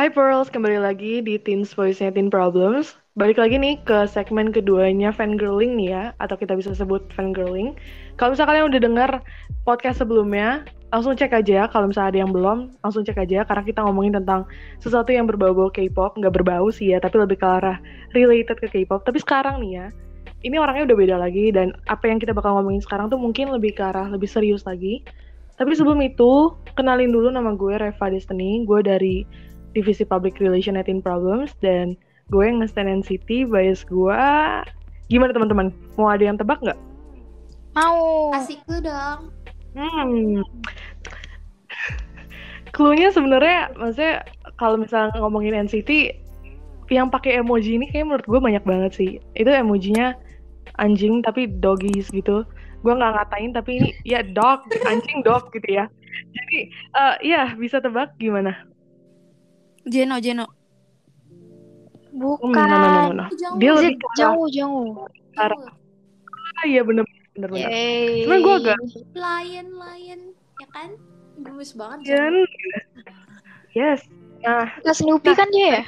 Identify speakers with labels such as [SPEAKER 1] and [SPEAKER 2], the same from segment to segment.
[SPEAKER 1] Hai Pearls, kembali lagi di Teens Voice-nya Teen Problems. Balik lagi nih ke segmen keduanya fangirling nih ya, atau kita bisa sebut fangirling. Kalau misalnya kalian udah dengar podcast sebelumnya, langsung cek aja ya. Kalau misalnya ada yang belum, langsung cek aja karena kita ngomongin tentang sesuatu yang berbau-bau K-pop, nggak berbau sih ya, tapi lebih ke arah related ke K-pop. Tapi sekarang nih ya, ini orangnya udah beda lagi dan apa yang kita bakal ngomongin sekarang tuh mungkin lebih ke arah lebih serius lagi. Tapi sebelum itu, kenalin dulu nama gue Reva Destiny. Gue dari Divisi Public Relation at Teen Problems dan gue yang nge-stand NCT bias gue. Gimana teman-teman? Mau ada yang tebak nggak?
[SPEAKER 2] Mau.
[SPEAKER 3] Asik lu dong.
[SPEAKER 1] Hmm. Cluenya sebenarnya maksudnya kalau misalnya ngomongin NCT yang pakai emoji ini kayak menurut gue banyak banget sih. Itu emojinya anjing tapi doggies gitu. Gue nggak ngatain tapi ini ya dog, anjing dog gitu ya. Jadi eh ya bisa tebak gimana?
[SPEAKER 2] Jeno, Jeno.
[SPEAKER 1] Oh,
[SPEAKER 2] Bukan.
[SPEAKER 1] no, no, no, no, no. Dia lebih ke
[SPEAKER 2] jauh, jauh.
[SPEAKER 1] Ah, iya bener bener bener.
[SPEAKER 2] Yeay.
[SPEAKER 1] Cuman gue agak
[SPEAKER 3] Lion, lion, ya kan? Gemes banget.
[SPEAKER 1] Jen. Yes. Nah,
[SPEAKER 2] Nah, Snoopy kan dia ya?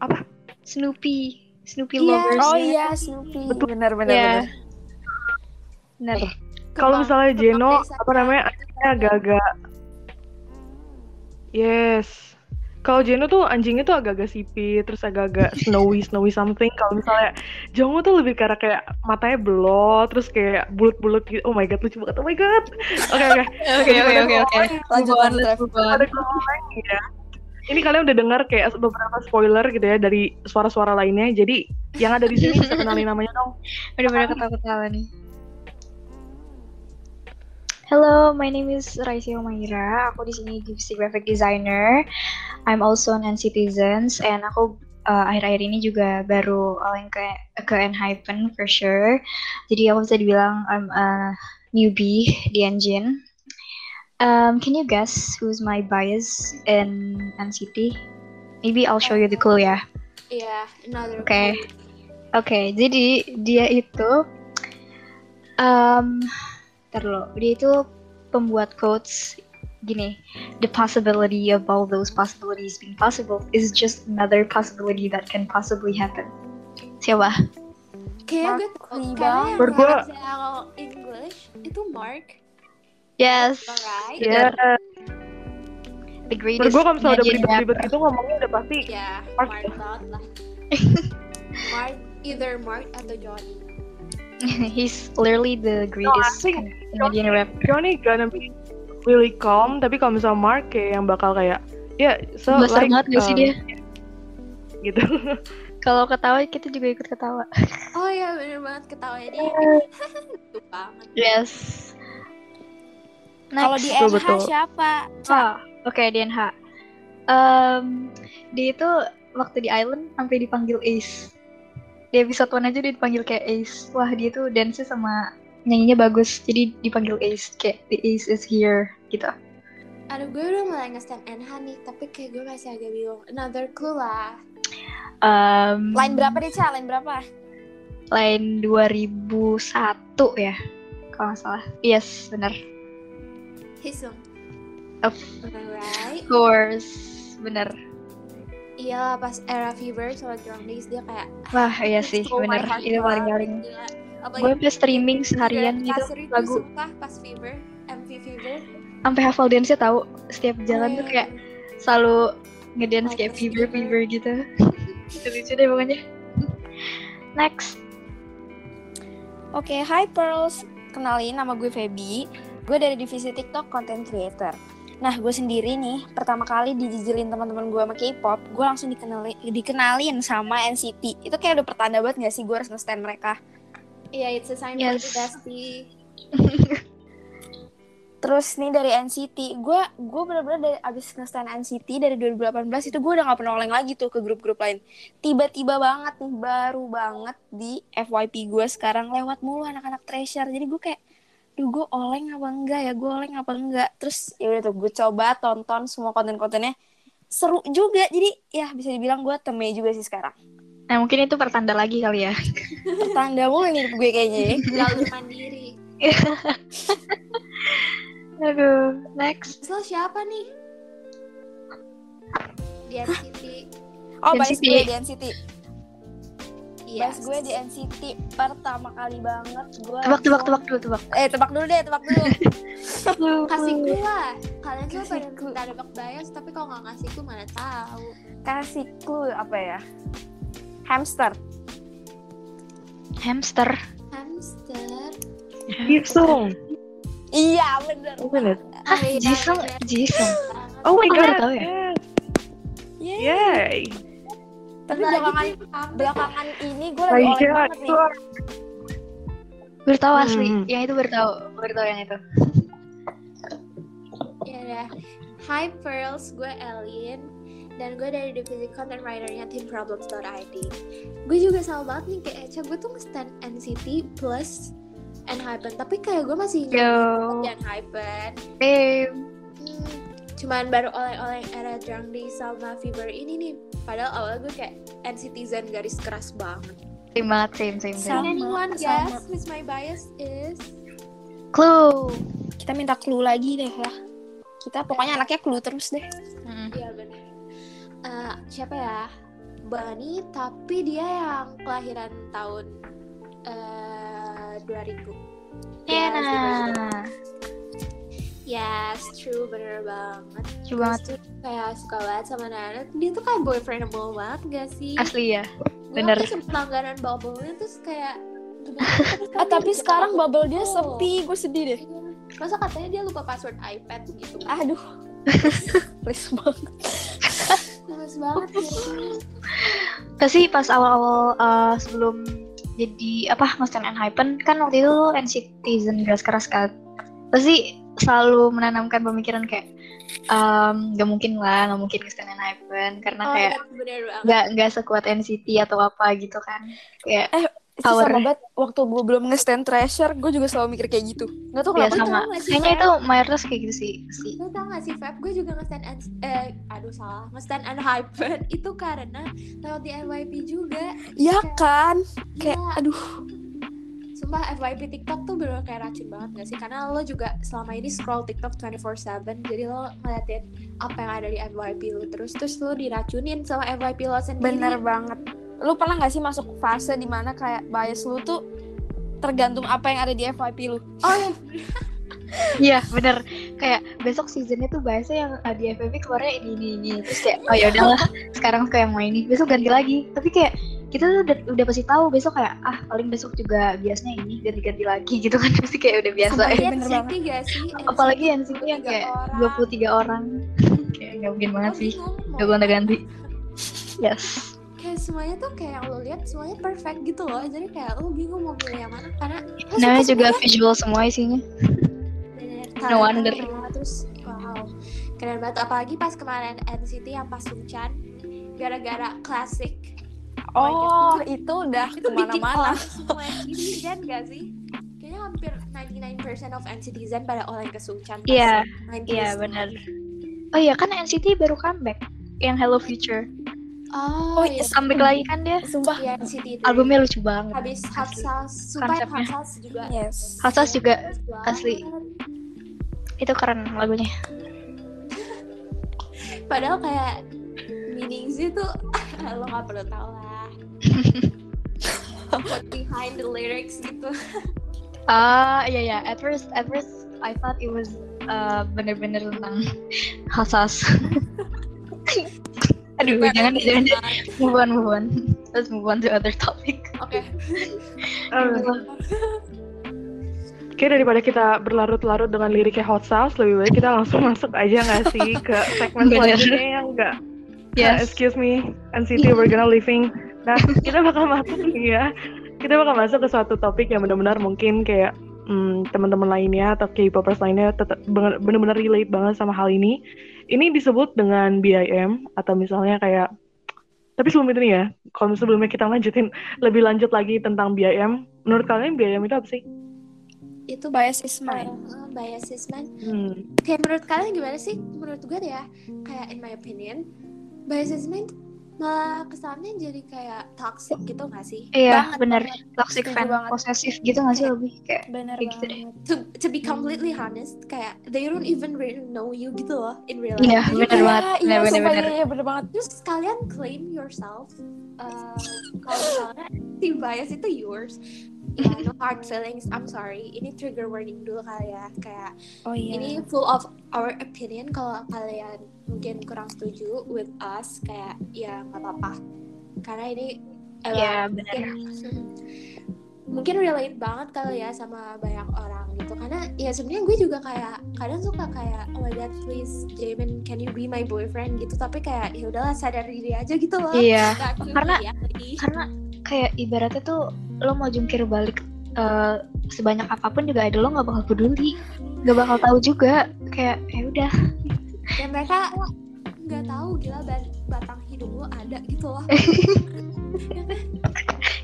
[SPEAKER 1] Apa?
[SPEAKER 2] Snoopy. Snoopy
[SPEAKER 3] Iya.
[SPEAKER 2] lovers.
[SPEAKER 3] Oh
[SPEAKER 2] ya.
[SPEAKER 3] iya, Snoopy.
[SPEAKER 1] Betul.
[SPEAKER 2] Benar, benar,
[SPEAKER 3] Iya.
[SPEAKER 2] benar. Benar.
[SPEAKER 1] kalau misalnya Jeno apa namanya agak-agak Yes. Kalau Jeno tuh anjingnya tuh agak-agak sipit, terus agak-agak snowy, snowy something. Kalau misalnya Jongwoo tuh lebih karena kayak matanya belot, terus kayak bulat-bulat gitu. Oh my god, lucu banget. Oh my god. Oke oke.
[SPEAKER 2] Oke, oke, oke, oke.
[SPEAKER 3] Lanjut,
[SPEAKER 2] Move on,
[SPEAKER 3] lanjut,
[SPEAKER 2] let's move on.
[SPEAKER 1] Ada ngomong lagi ya. Ini kalian udah dengar kayak beberapa spoiler gitu ya dari suara-suara lainnya. Jadi yang ada di sini bisa kenalin namanya dong.
[SPEAKER 2] Udah-udah ketawa-ketawa nih. Hello, my name is Raisya Umaira. Aku di sini divisi graphic designer. I'm also an Citizens and aku uh, akhir-akhir ini juga baru oleng ke ke Enhypen for sure. Jadi aku bisa dibilang I'm a newbie di engine. Um, can you guess who's my bias in NCT? Maybe I'll show you the clue ya.
[SPEAKER 3] Iya, another.
[SPEAKER 2] Oke. Oke, jadi dia itu um ntar dulu, dia itu pembuat quotes gini, the possibility of all those possibilities being possible is just another possibility that can possibly happen. Siapa?
[SPEAKER 3] Kayaknya gue karena yang
[SPEAKER 1] gua-
[SPEAKER 3] bahasa English itu Mark,
[SPEAKER 2] Yes.
[SPEAKER 3] alright?
[SPEAKER 1] Ya,
[SPEAKER 2] The greatest
[SPEAKER 1] gue kalau misalnya udah
[SPEAKER 2] rapper.
[SPEAKER 1] gitu ngomongnya udah pasti
[SPEAKER 3] Ya,
[SPEAKER 1] Mark.
[SPEAKER 3] Mark banget lah. Mark, either Mark atau Johnny.
[SPEAKER 2] He's literally the greatest of Canadian rapper.
[SPEAKER 1] Johnny gonna be really calm, tapi kalau misalnya Mark kayak yang bakal kayak ya so
[SPEAKER 2] Blaster
[SPEAKER 1] like
[SPEAKER 2] banget gak sih
[SPEAKER 1] um,
[SPEAKER 2] dia?
[SPEAKER 1] gitu.
[SPEAKER 2] Kalau ketawa kita juga ikut ketawa.
[SPEAKER 3] Oh iya, bener banget ketawanya dia. Lucu banget.
[SPEAKER 2] Yes.
[SPEAKER 3] Kalau di NH
[SPEAKER 1] betul.
[SPEAKER 3] siapa?
[SPEAKER 2] Oh, oke DNH. Um, dia itu waktu di Island sampai dipanggil Ace. Di episode 1 aja dia dipanggil kayak Ace. Wah, dia tuh dance sama nyanyinya bagus. Jadi dipanggil Ace kayak the Ace is here gitu.
[SPEAKER 3] Aduh, gue udah mulai nge-stand NH nih, tapi kayak gue masih agak bingung. Another clue lah.
[SPEAKER 2] Um,
[SPEAKER 3] Line berapa deh, Ca? Line berapa?
[SPEAKER 2] Line 2001 ya. Kalau nggak salah. Yes, benar.
[SPEAKER 3] Hisung.
[SPEAKER 2] Of
[SPEAKER 3] Alright.
[SPEAKER 2] course, benar.
[SPEAKER 3] Iya pas era Fever sama Drunk Days dia kayak
[SPEAKER 2] Wah, iya sih,
[SPEAKER 3] heart
[SPEAKER 2] Itu
[SPEAKER 3] gila. Apalagi
[SPEAKER 2] Gue sampai streaming seharian gitu lagu.
[SPEAKER 3] sumpah pas Fever, MV Fever.
[SPEAKER 2] Sampai hafal dance-nya tahu. Setiap jalan
[SPEAKER 3] Oh,
[SPEAKER 2] tuh
[SPEAKER 3] iya.
[SPEAKER 2] kayak selalu ngedance
[SPEAKER 3] Oh,
[SPEAKER 2] kayak fever
[SPEAKER 3] fever.
[SPEAKER 2] fever gitu lucu deh pokoknya next
[SPEAKER 4] Oke, hi Pearls. Kenalin nama gue Feby. Gue dari divisi TikTok Content Creator. Nah, gue sendiri nih, pertama kali dijijelin teman-teman gue sama K-pop, gue langsung dikenali, dikenalin sama NCT. Itu kayak udah pertanda banget gak sih gue harus nge-stand mereka?
[SPEAKER 3] Iya, it's a sign
[SPEAKER 2] Yes.
[SPEAKER 3] for the bestie.
[SPEAKER 4] Terus nih dari NCT, gue gue bener-bener dari abis nge-stand NCT dari 2018 itu gue udah gak pernah oleng lagi tuh ke grup-grup lain. Tiba-tiba banget nih, baru banget di FYP gue sekarang lewat mulu anak-anak treasure. Jadi gue kayak, duh gue oleng apa enggak ya, gue oleng apa enggak. Terus ya udah tuh gue coba tonton semua konten-kontennya. Seru juga, jadi ya bisa dibilang gue teme juga sih sekarang.
[SPEAKER 2] nah mungkin itu pertanda lagi kali ya
[SPEAKER 4] Pertanda mulu nih hidup gue kayaknya ya.
[SPEAKER 3] Jalur mandiri.
[SPEAKER 2] aduh next
[SPEAKER 3] lo siapa nih? di NCT.
[SPEAKER 4] Oh, bias
[SPEAKER 2] NCT.
[SPEAKER 4] gue di NCT.
[SPEAKER 3] Iya.
[SPEAKER 4] Bias gue di NCT pertama kali banget gue.
[SPEAKER 2] Tebak, tebak, tebak dulu, tebak.
[SPEAKER 4] Eh, tebak dulu deh, tebak dulu.
[SPEAKER 3] Kasih clue lah. Kalian tuh
[SPEAKER 4] Kasih
[SPEAKER 3] pada
[SPEAKER 4] clue.
[SPEAKER 3] minta nebak bias, tapi kalau nggak ngasih clue mana tahu.
[SPEAKER 4] Kasih clue apa ya? Hamster.
[SPEAKER 2] Hamster.
[SPEAKER 3] Hamster.
[SPEAKER 1] Jisung.
[SPEAKER 4] Iya, bener.
[SPEAKER 2] Hah,
[SPEAKER 3] Oh, iya,
[SPEAKER 2] Jisung,
[SPEAKER 3] bener.
[SPEAKER 2] Jisung.
[SPEAKER 1] Oh my god.
[SPEAKER 2] tahu ya?
[SPEAKER 1] yes.
[SPEAKER 4] Yeay.
[SPEAKER 1] Yay.
[SPEAKER 4] Tapi belakangan belakangan ini gue lagi
[SPEAKER 1] god.
[SPEAKER 4] banget nih.
[SPEAKER 2] Baru tahu asli.
[SPEAKER 1] Hmm.
[SPEAKER 2] Yang itu baru tahu yang itu.
[SPEAKER 3] Ya udah. Hi Pearls, gue Elin dan gue dari divisi content writernya teamproblems.id. Gue juga sama banget nih kayak Echa, gue tuh nge-stand NCT plus Enhypen, tapi kayak gue masih di Enhypen.
[SPEAKER 2] Babe.
[SPEAKER 3] Hmm, cuman baru oleh-oleh era Drangdi sama Fever ini nih. Padahal awalnya gue kayak NCTzen garis keras banget.
[SPEAKER 2] Same banget, same, same, same.
[SPEAKER 4] Sama,
[SPEAKER 3] Can anyone
[SPEAKER 4] sama.
[SPEAKER 3] guess who's my bias is?
[SPEAKER 2] Clue.
[SPEAKER 4] Kita minta clue lagi deh ya. Kita pokoknya anaknya clue terus deh.
[SPEAKER 3] Iya benar. Eh, siapa ya? Bani, tapi dia yang kelahiran tahun eh 2000.
[SPEAKER 2] Iya,
[SPEAKER 3] Yes,
[SPEAKER 2] nah.
[SPEAKER 3] Yes, true, bener banget.
[SPEAKER 2] Lucu banget.
[SPEAKER 3] Terus tuh kayak suka banget sama Nana. Dia tuh kayak boyfriendable banget gak sih?
[SPEAKER 2] Asli ya.
[SPEAKER 3] Gue
[SPEAKER 2] bener.
[SPEAKER 3] waktu sempet langganan bubble-nya terus kayak
[SPEAKER 4] Ah, tapi
[SPEAKER 3] dia
[SPEAKER 4] sekarang bubble dia
[SPEAKER 3] password.
[SPEAKER 4] sepi, gue sedih deh.
[SPEAKER 3] Iya. Masa katanya dia lupa password iPad gitu.
[SPEAKER 4] Aduh. Please banget.
[SPEAKER 3] Males banget ya.
[SPEAKER 2] Pasti pas awal-awal uh, sebelum jadi apa nge-stand Enhypen kan waktu itu NCTzen garis keras kan. Pasti selalu menanamkan pemikiran kayak um, gak mungkin lah, gak mungkin nge-stand Enhypen karena
[SPEAKER 3] Oh,
[SPEAKER 2] kayak
[SPEAKER 3] iya,
[SPEAKER 2] nggak nggak sekuat NCT atau apa gitu kan. Kayak
[SPEAKER 4] Itu
[SPEAKER 2] Power.
[SPEAKER 4] sama banget waktu gue belum nge-stand treasure, gue juga selalu mikir kayak gitu. Gak tau
[SPEAKER 2] ya
[SPEAKER 4] kenapa.
[SPEAKER 2] sama.
[SPEAKER 3] tau gak sih,
[SPEAKER 2] Kayaknya itu mayoritas kayak gitu sih. pasti.
[SPEAKER 3] Lo tau gak sih Feb, gue juga nge-stand eh, aduh salah, nge-stand Unhypen itu karena lewat di FYP juga.
[SPEAKER 4] Ya kan? Kayak
[SPEAKER 3] Gila.
[SPEAKER 4] aduh.
[SPEAKER 3] Sumpah FYP TikTok tuh bener kayak racun banget gak sih? Karena lo juga selama ini scroll TikTok 24/7 Jadi lo ngeliatin apa yang ada di FYP lo Terus terus lo diracunin sama FYP lo sendiri
[SPEAKER 4] Bener banget. Lu pernah gak sih masuk fase di mana kayak bias lu tuh tergantung apa yang ada di FYP lu?
[SPEAKER 3] Oh iya
[SPEAKER 2] Iya bener kayak besok seasonnya tuh biasanya yang uh, di FVP keluarnya ini ini ini terus kayak oh ya udahlah sekarang suka yang mau ini besok ganti lagi tapi kayak kita tuh udah, udah pasti tahu besok kayak ah paling besok juga biasanya ini ganti-ganti lagi gitu kan. Pasti kayak udah biasa ya.
[SPEAKER 3] NCT gak sih?
[SPEAKER 2] apalagi NCT yang kayak 23 orang. Kayak nggak mungkin banget sih. gak gonta-ganti yes.
[SPEAKER 3] Kayak semuanya tuh kayak lo lihat semuanya perfect gitu loh. Jadi kayak lo bingung mau pilih yang mana. Karena
[SPEAKER 2] namanya juga
[SPEAKER 3] semua.
[SPEAKER 2] visual semua isinya
[SPEAKER 3] Bener,
[SPEAKER 2] No wonder.
[SPEAKER 3] Terus wow. Keren banget. Apalagi pas kemarin NCT yang pas Suncan Gara-gara klasik
[SPEAKER 4] Oh,
[SPEAKER 3] God,
[SPEAKER 4] itu udah
[SPEAKER 3] itu bikin
[SPEAKER 4] ke mana-mana.
[SPEAKER 3] orang semua netizen gak sih? Kayaknya hampir 99% of netizen pada oleh ke Suncan pas
[SPEAKER 2] Iya,
[SPEAKER 3] 90s.
[SPEAKER 2] iya benar oh iya kan NCT baru comeback yang Hello Future
[SPEAKER 3] Oh,
[SPEAKER 4] Oh,
[SPEAKER 3] iya.
[SPEAKER 2] comeback lagi kan dia
[SPEAKER 4] Sumpah.
[SPEAKER 3] Iya, NCT itu.
[SPEAKER 2] albumnya lucu banget
[SPEAKER 3] habis. Sauce, sumpah. Hot Sauce juga.
[SPEAKER 4] Yes.
[SPEAKER 2] Hot Sauce juga asli. itu keren lagunya
[SPEAKER 3] Padahal kayak meanings itu lo gak perlu tahu lah. What behind the lyrics gitu.
[SPEAKER 2] Ah iya ya, at first at first I thought it was uh, bener-bener tentang hasas. Aduh, jangan jangan move on move on. Let's move on to other topic.
[SPEAKER 3] Oke.
[SPEAKER 1] Oke daripada kita berlarut-larut dengan liriknya Hot Sauce, lebih baik kita langsung masuk aja nggak sih ke segmen selanjutnya yang nggak Nah,
[SPEAKER 2] Yes.
[SPEAKER 1] excuse me, NCT we're gonna living. Nah, kita bakal masuk nih ya. Kita bakal masuk ke suatu topik yang benar-benar mungkin kayak hmm, teman-teman lainnya atau K-popers lainnya tetap benar-benar relate banget sama hal ini. Ini disebut dengan BIM atau misalnya kayak tapi sebelum itu nih ya, kalau sebelumnya kita lanjutin lebih lanjut lagi tentang BIM, menurut kalian BIM itu apa sih?
[SPEAKER 3] Itu
[SPEAKER 4] Bias is mine.
[SPEAKER 3] uh, biases man.
[SPEAKER 1] Hmm.
[SPEAKER 3] Kayak menurut kalian gimana sih? Menurut gue ya, kayak in my opinion, biases man malah kesannya jadi kayak toxic gitu gak sih?
[SPEAKER 2] Iya,
[SPEAKER 4] Banget,
[SPEAKER 2] bener.
[SPEAKER 4] banget.
[SPEAKER 2] Toxic fan,
[SPEAKER 4] banget.
[SPEAKER 2] posesif gitu gak sih lebih kayak
[SPEAKER 4] bener
[SPEAKER 2] Kayak gitu
[SPEAKER 4] banget.
[SPEAKER 3] To to be completely honest kayak they don't even really know you gitu loh in real life.
[SPEAKER 2] Iya, bener
[SPEAKER 3] kayak,
[SPEAKER 2] banget.
[SPEAKER 4] iya
[SPEAKER 2] Bener, bener,
[SPEAKER 4] sumpah,
[SPEAKER 2] bener.
[SPEAKER 4] iya, iya, bener banget.
[SPEAKER 3] Terus kalian claim yourself uh, kalau misalnya si bias itu yours. Ya no hard feelings. I'm sorry. Ini trigger warning dulu kali ya. Kayak
[SPEAKER 4] oh iya.
[SPEAKER 3] ini full of our opinion kalau kalian mungkin kurang setuju with us kayak ya nggak apa-apa karena ini emang
[SPEAKER 2] Iya, bener.
[SPEAKER 3] mungkin, mungkin relate banget kali ya sama banyak orang gitu karena ya sebenarnya gue juga kayak kadang suka kayak oh my god please Jamin can you be my boyfriend gitu tapi kayak ya udahlah sadar diri aja gitu loh
[SPEAKER 2] Iya,
[SPEAKER 3] curi
[SPEAKER 2] karena-
[SPEAKER 3] ya, lagi.
[SPEAKER 2] karena kayak ibaratnya tuh lo mau jungkir balik eh, sebanyak apa pun juga ada lo nggak bakal peduli, nggak bakal tahu juga. Kayak ya udah.
[SPEAKER 3] Dan mereka nggak tahu gila batang hidung lo ada gitu loh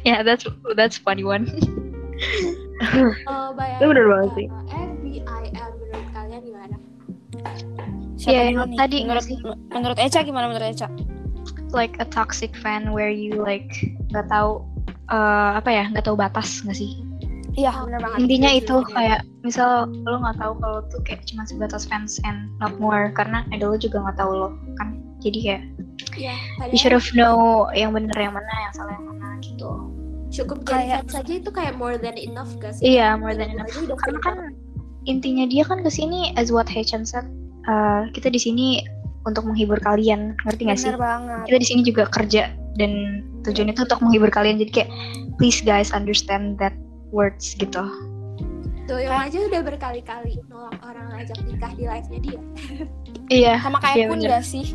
[SPEAKER 2] Ya, that's that's funny one.
[SPEAKER 3] Oh, bayangin
[SPEAKER 1] Itu bener banget sih.
[SPEAKER 3] uh, FBIM menurut kalian gimana?
[SPEAKER 4] Siapa
[SPEAKER 2] Iya,
[SPEAKER 4] dulu
[SPEAKER 2] yang
[SPEAKER 4] nih?
[SPEAKER 2] tadi
[SPEAKER 4] menurut menurut Eca gimana menurut Eca
[SPEAKER 2] like a toxic fan where you like nggak tahu eh, apa ya nggak tahu batas nggak sih
[SPEAKER 4] iya. Bener banget.
[SPEAKER 2] Intinya
[SPEAKER 3] setuju,
[SPEAKER 2] itu kayak misal lo nggak tahu kalau tuh kayak cuma sebatas fans and not more karena idol lo juga nggak tahu lo kan? Jadi kayak
[SPEAKER 3] Iya,
[SPEAKER 2] you should have know yang bener yang mana yang salah yang mana gitu.
[SPEAKER 3] Cukup jadi
[SPEAKER 4] Kayak-
[SPEAKER 3] saja itu kayak more than enough gak sih?
[SPEAKER 2] iya more than enough. karena kan intinya dia kan ke sini as what Haechan said eh, kita di sini untuk menghibur kalian ngerti gak sih?
[SPEAKER 4] Banget.
[SPEAKER 2] Kita di sini juga kerja dan tujuan itu untuk menghibur kalian. Jadi kayak please guys understand that words gitu
[SPEAKER 3] Doyong aja udah berkali-kali nolak orang ajak nikah di live-nya dia.
[SPEAKER 2] iya
[SPEAKER 4] sama kayak
[SPEAKER 2] Iya,
[SPEAKER 4] pun gak sih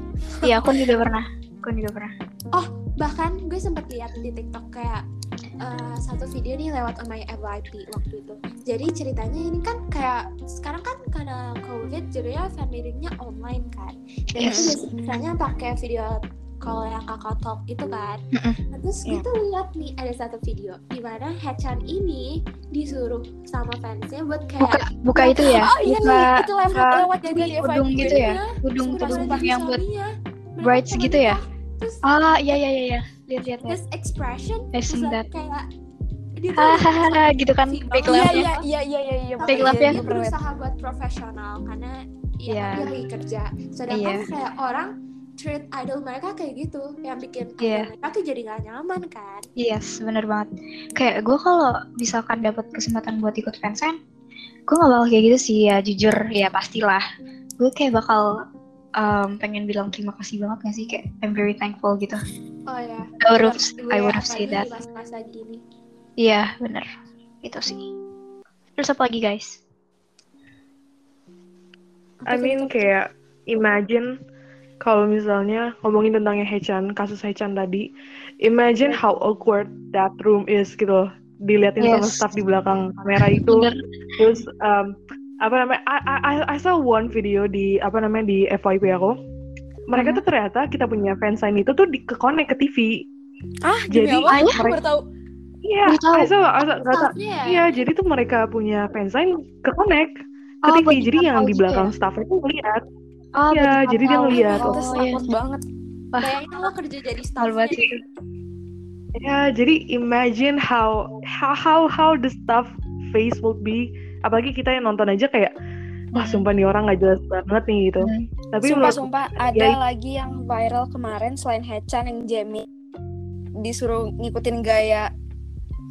[SPEAKER 2] iya aku juga pernah aku juga pernah
[SPEAKER 3] Bahkan gue sempet lihat di TikTok kayak eh, satu video nih lewat on my FYP waktu itu. Jadi ceritanya ini kan kayak sekarang kan karena COVID jadinya fan meetingnya online kan. Dan
[SPEAKER 2] Yes.
[SPEAKER 3] itu biasanya pakai video call yang kakak talk itu kan. Nah, terus
[SPEAKER 4] Iya.
[SPEAKER 3] kita lihat nih ada satu video di mana Hechan ini disuruh sama fansnya buat
[SPEAKER 2] buka
[SPEAKER 3] kayak
[SPEAKER 2] buka itu ya
[SPEAKER 4] oh iya
[SPEAKER 2] buka
[SPEAKER 4] nih itu lewat
[SPEAKER 2] buka
[SPEAKER 4] lewat juga di
[SPEAKER 2] udung
[SPEAKER 4] FYP
[SPEAKER 2] gitu ya
[SPEAKER 3] Iya,
[SPEAKER 2] udung udung
[SPEAKER 3] jadi
[SPEAKER 2] yang buat.
[SPEAKER 3] Mereka
[SPEAKER 2] brides gitu ya?
[SPEAKER 3] Terus
[SPEAKER 2] ah iya iya iya iya lihat lihat
[SPEAKER 3] his expression like
[SPEAKER 2] that.
[SPEAKER 3] kayak udah
[SPEAKER 2] hahaha gitu kan fake
[SPEAKER 4] iya
[SPEAKER 2] laugh-nya
[SPEAKER 4] iya iya iya iya iya
[SPEAKER 2] Fake laugh ya?
[SPEAKER 4] iya,
[SPEAKER 3] berusaha buat profesional karena ya
[SPEAKER 2] Iya.
[SPEAKER 3] dia lagi kerja sedangkan
[SPEAKER 2] Iya.
[SPEAKER 3] kayak orang treat idol mereka kayak gitu yang bikin idol
[SPEAKER 2] Iya.
[SPEAKER 3] mereka tuh jadi gak nyaman kan?
[SPEAKER 2] Yes bener banget. Kayak gue kalau misalkan dapat kesempatan buat ikut fansign gue gak bakal kayak gitu sih ya jujur ya pastilah. Gue kayak bakal um, pengen bilang terima kasih banget gak sih? Kayak I'm very thankful gitu.
[SPEAKER 3] Oh ya.
[SPEAKER 2] I would have, I would have said that.
[SPEAKER 3] di masa-masa gini.
[SPEAKER 2] Iya bener. Itu sih. Terus apa lagi guys?
[SPEAKER 1] I mean kayak imagine kalau misalnya ngomongin tentang yang Hechan, kasus Hechan tadi, imagine how awkward that room is gitu loh. Diliatin sama
[SPEAKER 2] Yes.
[SPEAKER 1] staff di belakang kamera itu.
[SPEAKER 2] bener
[SPEAKER 1] Terus um, apa namanya? I, I, I- saw one video di apa namanya di FYP aku. Mereka
[SPEAKER 2] Mhm.
[SPEAKER 1] tuh ternyata kita punya fansign itu tuh di ke connect ke TV.
[SPEAKER 4] ah
[SPEAKER 1] Jadi,
[SPEAKER 4] baru tahu
[SPEAKER 1] Iya. I saw, I saw-.
[SPEAKER 3] Staffnya ya
[SPEAKER 1] Iya, jadi tuh mereka punya fansign ke connect ke
[SPEAKER 2] Oh,
[SPEAKER 1] TV. Jadi yang di belakang
[SPEAKER 2] ya?
[SPEAKER 1] staff itu ngeliat.
[SPEAKER 2] Oh,
[SPEAKER 1] Iya,
[SPEAKER 2] buat
[SPEAKER 1] jadi dia ngeliat.
[SPEAKER 4] oh,
[SPEAKER 2] iya.
[SPEAKER 4] takut banget
[SPEAKER 3] bayangin lo kerja jadi staff.
[SPEAKER 1] Ya, jadi imagine how how how, how the stuff face will be. Apalagi kita yang nonton aja kayak, wah
[SPEAKER 2] Hmm.
[SPEAKER 1] sumpah nih orang nggak jelas banget nih gitu.
[SPEAKER 2] Hmm.
[SPEAKER 1] Tapi
[SPEAKER 4] sumpah
[SPEAKER 1] menurut
[SPEAKER 4] sumpah ada
[SPEAKER 1] ya-
[SPEAKER 4] lagi yang viral kemarin selain Hechan yang Jamie disuruh ngikutin gaya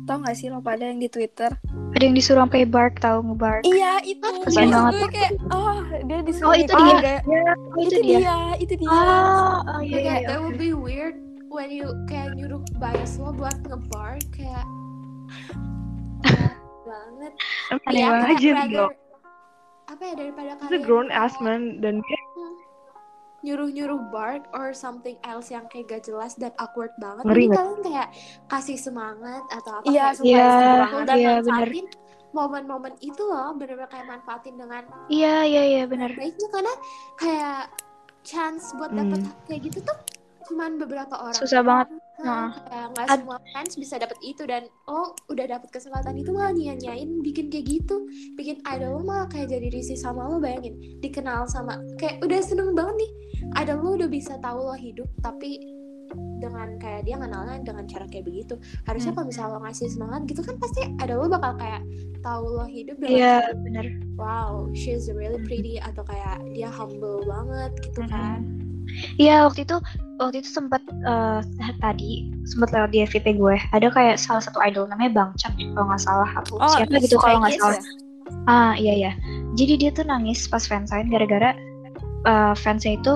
[SPEAKER 4] tau gak sih lo pada yang di Twitter?
[SPEAKER 2] Ada yang disuruh sampai bark tahu ngebark.
[SPEAKER 4] Iya itu.
[SPEAKER 2] Kasian
[SPEAKER 4] Terus
[SPEAKER 2] banget.
[SPEAKER 4] gue kayak oh dia disuruh
[SPEAKER 2] Oh, itu dia.
[SPEAKER 4] gaya
[SPEAKER 2] oh,
[SPEAKER 4] itu dia. itu dia.
[SPEAKER 2] Oh, oh iya,
[SPEAKER 3] kayak
[SPEAKER 2] iya,
[SPEAKER 3] that would be weird when you kayak nyuruh bias lo buat ngebar kayak banget.
[SPEAKER 2] Aneh
[SPEAKER 3] Ya,
[SPEAKER 2] banget.
[SPEAKER 3] kayak
[SPEAKER 1] Imagine,
[SPEAKER 3] rather- apa ya daripada kalian
[SPEAKER 1] grown
[SPEAKER 3] kayak
[SPEAKER 1] ass man dan dia
[SPEAKER 3] nyuruh-nyuruh bark or something else yang kayak gak jelas dan awkward banget
[SPEAKER 1] Ngeri
[SPEAKER 3] Jadi
[SPEAKER 1] nggak?
[SPEAKER 3] kalian kayak kasih semangat atau apa
[SPEAKER 4] Iya,
[SPEAKER 3] kayak
[SPEAKER 2] Iya,
[SPEAKER 3] support
[SPEAKER 4] semangat.
[SPEAKER 3] dan
[SPEAKER 2] iya, bener.
[SPEAKER 3] manfaatin momen-momen itu loh bener-bener kayak manfaatin dengan
[SPEAKER 2] iya iya iya benar
[SPEAKER 3] baiknya karena kayak chance buat
[SPEAKER 1] Hmm.
[SPEAKER 3] dapet kayak gitu tuh cuman beberapa orang
[SPEAKER 2] Susah banget.
[SPEAKER 3] Nah, kayak nggak
[SPEAKER 2] Ad-
[SPEAKER 3] semua fans bisa dapet itu dan oh udah dapet kesempatan itu malah nyanyain bikin kayak gitu. Bikin idol lo malah kayak jadi risih sama lo bayangin. Dikenal sama kayak udah seneng banget nih. Idol lo udah bisa tahu lo hidup tapi dengan kayak dia kenalnya dengan cara kayak begitu. Harusnya
[SPEAKER 2] Hmm.
[SPEAKER 3] kalau misalnya lo ngasih semangat gitu kan pasti ada lo bakal kayak tahu lo hidup dengan cara,
[SPEAKER 2] bener.
[SPEAKER 3] wow she's really pretty atau kayak dia humble banget gitu kan
[SPEAKER 2] Iya waktu itu waktu itu sempat eh, tadi sempat lewat di FYP gue. Ada kayak salah satu idol namanya Bang Chan kalau nggak salah. Aku
[SPEAKER 4] Oh,
[SPEAKER 2] siapa gitu kalau nggak
[SPEAKER 4] Stray
[SPEAKER 2] salah. Ah iya ya jadi dia tuh nangis pas fansign gara-gara eh, fansnya itu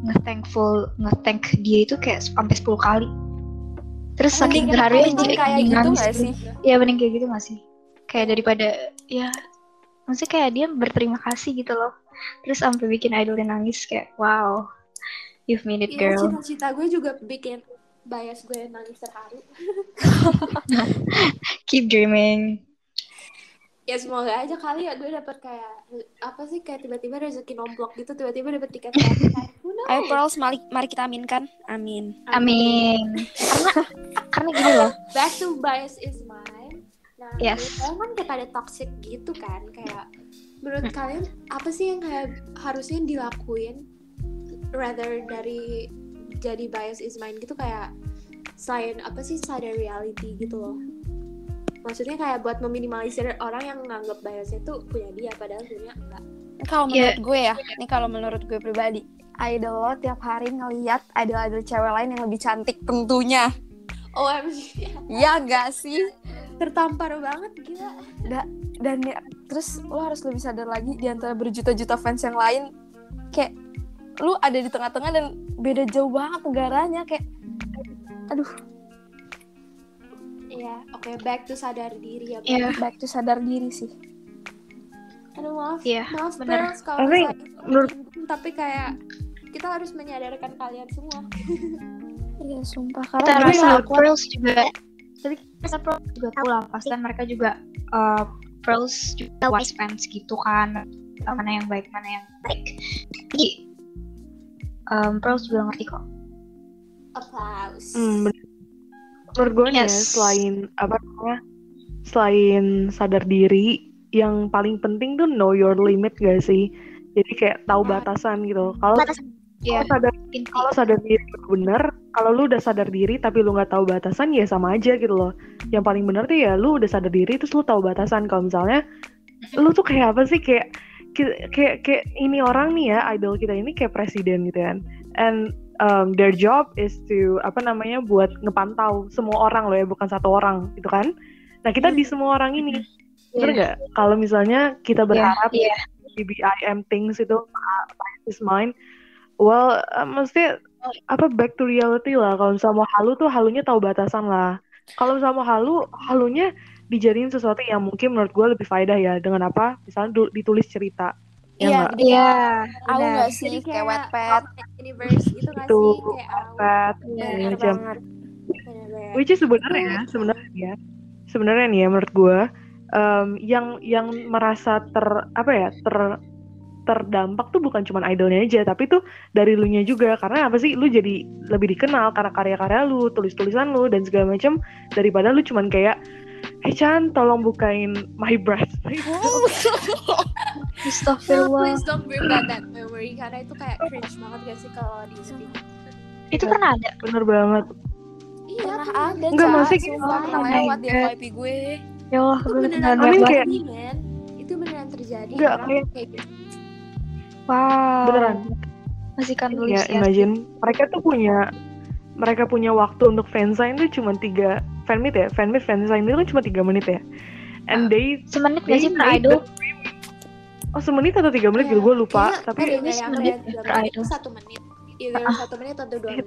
[SPEAKER 2] nge-thankful nge-thank dia itu kayak sampai 10 kali. Terus saking
[SPEAKER 4] Mending-
[SPEAKER 2] terharunya
[SPEAKER 4] mending
[SPEAKER 2] dia
[SPEAKER 4] kayak gitu
[SPEAKER 2] nangis gitu.
[SPEAKER 4] sih?
[SPEAKER 2] Iya mending kayak gitu gak sih? Kayak daripada ya maksudnya kayak dia berterima kasih gitu loh. Terus sampai bikin idolnya nangis kayak wow you've made it
[SPEAKER 3] Iya,
[SPEAKER 2] girl
[SPEAKER 3] cita-cita gue juga bikin bias gue nangis terharu
[SPEAKER 2] keep dreaming
[SPEAKER 3] ya semoga aja kali ya gue dapet kayak apa sih kayak tiba-tiba rezeki nomplok gitu tiba-tiba dapet tiket konser knows?
[SPEAKER 4] Ayo Pearls, mari, mari kita aminkan. Amin.
[SPEAKER 2] amin karena karena gini loh
[SPEAKER 3] back to bias is mine nah
[SPEAKER 2] Yes.
[SPEAKER 3] kan kayak pada toxic gitu kan kayak menurut
[SPEAKER 2] Hmm.
[SPEAKER 3] kalian apa sih yang kayak harusnya dilakuin rather dari jadi bias is mine gitu kayak selain apa sih sadar reality gitu loh maksudnya kayak buat meminimalisir orang yang nganggap biasnya tuh punya dia padahal sebenarnya enggak
[SPEAKER 4] Kalau
[SPEAKER 2] Iya.
[SPEAKER 4] menurut gue ya, ini kalau menurut gue pribadi, idol lo tiap hari ngeliat idol-idol cewek lain yang lebih cantik tentunya.
[SPEAKER 3] OMG
[SPEAKER 4] Ya gak sih?
[SPEAKER 3] tertampar banget gila
[SPEAKER 4] Dan ya, terus lo harus lebih sadar lagi di antara berjuta-juta fans yang lain, kayak lu ada di tengah-tengah dan beda jauh banget negaranya kayak aduh
[SPEAKER 3] Iya, oke back to sadar diri ya.
[SPEAKER 2] Iya.
[SPEAKER 4] baik tuh sadar diri sih
[SPEAKER 3] Aduh maaf,
[SPEAKER 2] Iya,
[SPEAKER 3] maaf
[SPEAKER 2] bener.
[SPEAKER 3] Pearls kalau
[SPEAKER 1] Tapi menurut-
[SPEAKER 3] tapi kayak kita harus menyadarkan kalian semua.
[SPEAKER 4] iya sumpah
[SPEAKER 2] kita
[SPEAKER 4] karena
[SPEAKER 1] Tapi
[SPEAKER 2] rasa Pearls juga tapi kita Pearls juga lah pas dan mereka juga uh, Pearls juga wise fans gitu kan mana yang baik mana yang baik jadi um, Pearls juga ngerti kok.
[SPEAKER 3] Applause.
[SPEAKER 1] Hmm, bener. menurut gue nih ya,
[SPEAKER 2] Yes.
[SPEAKER 1] selain apa namanya selain sadar diri yang paling penting tuh know your limit gak sih? Jadi kayak tahu batasan gitu. Kalau kalau sadar kalau sadar diri bener kalau lu udah sadar diri tapi lu nggak tahu batasan ya sama aja gitu loh. Yang paling bener tuh ya lu udah sadar diri terus lu tahu batasan. Kalau misalnya lu tuh kayak apa sih? Kayak kayak kayak, ini orang nih ya idol kita ini kayak presiden gitu kan. And um, their job is to apa namanya buat ngepantau semua orang loh ya bukan satu orang gitu kan? Nah kita di semua orang ini bener
[SPEAKER 2] Iya.
[SPEAKER 1] nggak? Kalau misalnya kita berharap
[SPEAKER 2] iya.
[SPEAKER 1] di BIM things itu is mine well uh, maksudnya apa back to reality lah. Kalau misalnya mau halu tuh halunya tahu batasan lah. Kalau misalnya mau halu halunya dijadiin sesuatu yang mungkin menurut gue lebih faedah ya dengan apa misalnya du- ditulis cerita ya
[SPEAKER 4] Iya,
[SPEAKER 1] nggak?
[SPEAKER 2] iya benar.
[SPEAKER 4] nggak sih
[SPEAKER 3] Jadi
[SPEAKER 4] kayak Wattpad
[SPEAKER 3] universe gitu nggak
[SPEAKER 1] Itu,
[SPEAKER 3] sih? Kayak
[SPEAKER 2] Iya,
[SPEAKER 4] bener
[SPEAKER 1] macam.
[SPEAKER 4] banget
[SPEAKER 3] bener-bener.
[SPEAKER 1] which is sebenarnya ya sebenarnya ya sebenarnya nih ya menurut gue um, yang yang merasa ter apa ya ter terdampak tuh bukan cuma idolnya aja tapi tuh dari lu nya juga karena apa sih lu jadi lebih dikenal karena karya-karya lu tulis-tulisan lu dan segala macam daripada lu cuman kayak Hei Chan, tolong bukain my breast.
[SPEAKER 2] Astagfirullah
[SPEAKER 3] please don't bring back that memory karena itu kayak cringe banget gak sih kalau di speak.
[SPEAKER 2] itu pernah ada
[SPEAKER 1] Bener banget.
[SPEAKER 3] Iya,
[SPEAKER 4] pernah ada
[SPEAKER 1] Enggak, maksudnya gitu.
[SPEAKER 4] pernah lewat di. FYP gue
[SPEAKER 2] ya Allah
[SPEAKER 3] Itu
[SPEAKER 2] gue
[SPEAKER 3] beneran
[SPEAKER 1] kayak-
[SPEAKER 3] terjadi, men. Itu beneran terjadi.
[SPEAKER 1] Enggak, kayak-
[SPEAKER 3] kayak gitu.
[SPEAKER 2] wow
[SPEAKER 1] Beneran.
[SPEAKER 2] masihkan dulu
[SPEAKER 1] Ya, imagine mereka tuh punya mereka punya waktu untuk fansign tuh cuma tiga fan meet ya, fan meet fansign itu kan cuma tiga menit ya. And they
[SPEAKER 2] semenit gak sih per idol
[SPEAKER 1] oh semenit atau tiga menit
[SPEAKER 3] Iya,
[SPEAKER 1] gitu gue lupa. Tapi
[SPEAKER 2] ini
[SPEAKER 3] yang
[SPEAKER 2] semenit per idol.
[SPEAKER 3] satu menit. Either
[SPEAKER 2] Ah.
[SPEAKER 3] satu menit atau dua menit.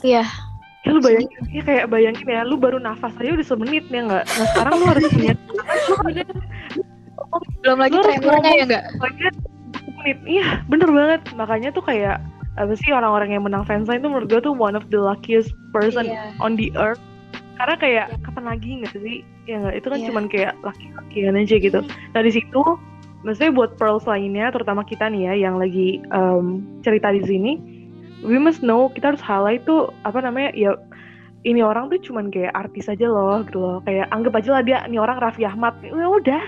[SPEAKER 2] iya
[SPEAKER 1] ya lu bayangin, ya kayak bayangin ya, lu baru nafas aja udah semenit ya nggak. Nah sekarang lu harus punya
[SPEAKER 2] belum lagi tremornya ya enggak
[SPEAKER 1] makanya menit. Iya bener banget. Makanya tuh kayak apa sih orang-orang yang menang fansign tuh menurut gue tuh one of the luckiest person
[SPEAKER 2] Iya.
[SPEAKER 1] on the earth karena kayak kapan lagi nggak sih? Ya nggak? Itu kan
[SPEAKER 2] Iya.
[SPEAKER 1] cuman kayak laki-lakian aja gitu. Nah di situ maksudnya buat pearls lainnya terutama kita nih ya yang lagi em, cerita di sini we must know kita harus highlight tuh apa namanya ya ini orang tuh cuman kayak artis aja loh gitu loh. Kayak anggap aja lah dia ini orang Raffi Ahmad. Ya udah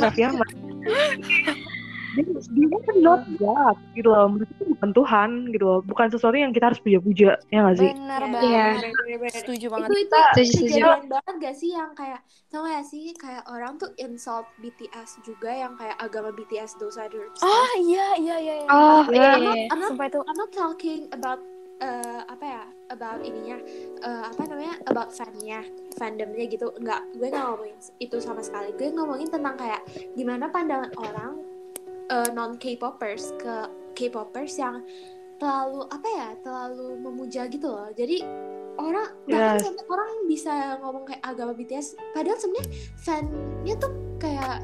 [SPEAKER 1] Raffi Ahmad dia, dia kan not God gitu loh mereka itu bukan Tuhan gitu loh bukan sesuatu yang kita harus puja-puja ya nggak sih
[SPEAKER 4] Bener
[SPEAKER 3] Iya.
[SPEAKER 4] banget.
[SPEAKER 2] Iya.
[SPEAKER 4] Bener-bener Setuju banget.
[SPEAKER 3] itu itu
[SPEAKER 2] Setuju, setuju.
[SPEAKER 3] kejadian banget gak sih yang kayak tau gak sih kayak orang tuh insult BTS juga yang kayak agama BTS those other stuff.
[SPEAKER 4] Ah iya iya iya. iya.
[SPEAKER 2] Oh
[SPEAKER 1] Iya.
[SPEAKER 2] iya
[SPEAKER 3] I'm
[SPEAKER 2] iya.
[SPEAKER 3] not,
[SPEAKER 2] iya.
[SPEAKER 3] I'm not. I'm not talking about eh, apa ya about ininya eh, apa namanya about fannya fandomnya gitu enggak gue nggak ngomongin itu sama sekali gue ngomongin tentang kayak gimana pandangan orang non K-popers ke K-popers yang terlalu apa ya terlalu memuja gitu loh. Jadi orang bahkan
[SPEAKER 1] Yes.
[SPEAKER 3] sampai orang bisa ngomong kayak agama BTS padahal sebenarnya fannya tuh kayak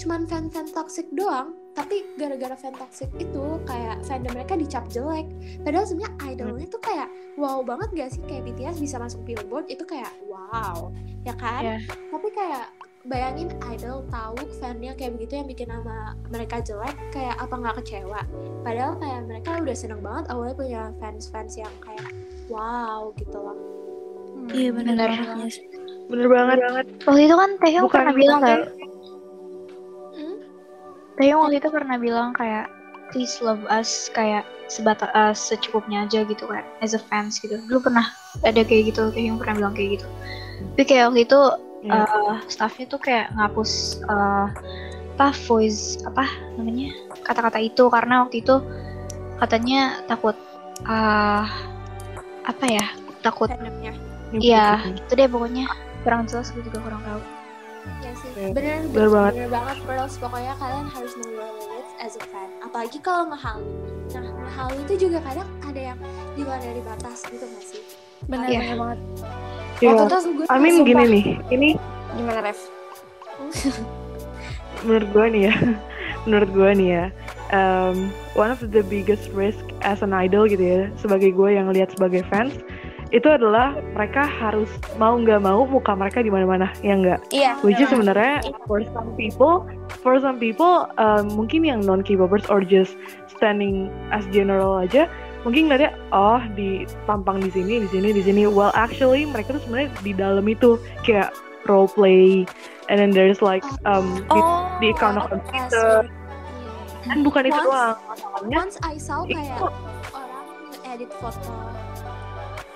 [SPEAKER 3] cuman fan-fan toxic doang. Tapi gara-gara fan toxic itu kayak fandom mereka dicap jelek. Padahal sebenarnya idolnya tuh kayak wow banget gak sih? Kayak BTS bisa masuk billboard itu kayak wow ya kan?
[SPEAKER 2] Iya.
[SPEAKER 3] tapi kayak bayangin idol tahu fannya kayak begitu yang bikin nama mereka jelek kayak apa nggak kecewa padahal kayak mereka udah seneng banget awalnya punya fans fans yang kayak wow gitu loh
[SPEAKER 4] Iya bener.
[SPEAKER 2] Bener.
[SPEAKER 4] banget.
[SPEAKER 1] bener banget banget
[SPEAKER 2] Waktu itu kan Taehyung
[SPEAKER 1] Bukan-
[SPEAKER 2] pernah bilang
[SPEAKER 1] bukan-
[SPEAKER 2] kan,
[SPEAKER 3] Hmm?
[SPEAKER 2] Taehyung waktu itu pernah bilang kayak please love us kayak sebatas eh, secukupnya aja gitu kan as a fans gitu. Dulu pernah ada kayak gitu, Taehyung pernah bilang kayak gitu. Tapi kayak waktu itu
[SPEAKER 1] Iya.
[SPEAKER 2] eh, staffnya tuh kayak ngapus eh, apa voice apa namanya kata-kata itu. Karena waktu itu katanya takut eh apa ya takut
[SPEAKER 3] fandomnya
[SPEAKER 2] iya itu deh pokoknya. Kurang jelas gue juga kurang tahu.
[SPEAKER 3] Ya sih.
[SPEAKER 1] Iya,
[SPEAKER 3] bener
[SPEAKER 1] bener banget.
[SPEAKER 3] bener banget Pearls pokoknya kalian harus know your limits as a fan. Apalagi kalau ngehalu nah ngehalu itu juga kadang ada yang di luar dari batas gitu gak sih?
[SPEAKER 4] Bener
[SPEAKER 2] Iya.
[SPEAKER 4] bener banget.
[SPEAKER 1] Iya.
[SPEAKER 4] Waktu itu
[SPEAKER 3] gue
[SPEAKER 1] Amin
[SPEAKER 4] Sumpah.
[SPEAKER 1] gini nih ini
[SPEAKER 4] gimana Ref?
[SPEAKER 1] menurut gue nih ya menurut gue nih ya um, one of the biggest risk as an idol gitu ya sebagai gue yang lihat sebagai fans itu adalah mereka harus mau nggak mau muka mereka di mana-mana ya nggak
[SPEAKER 4] Iya.
[SPEAKER 1] which is sebenarnya for some people for some people um, mungkin yang non K-popers or just standing as general aja mungkin ngeliatnya oh ditampang di sini di sini di sini well actually mereka tuh sebenarnya di dalam itu kayak role play and then there's like um di,
[SPEAKER 4] Oh.
[SPEAKER 1] di account of computer kan bukan itu
[SPEAKER 3] Once-
[SPEAKER 1] doang masalahnya
[SPEAKER 3] Once I saw
[SPEAKER 1] Itu-
[SPEAKER 3] kayak orang edit foto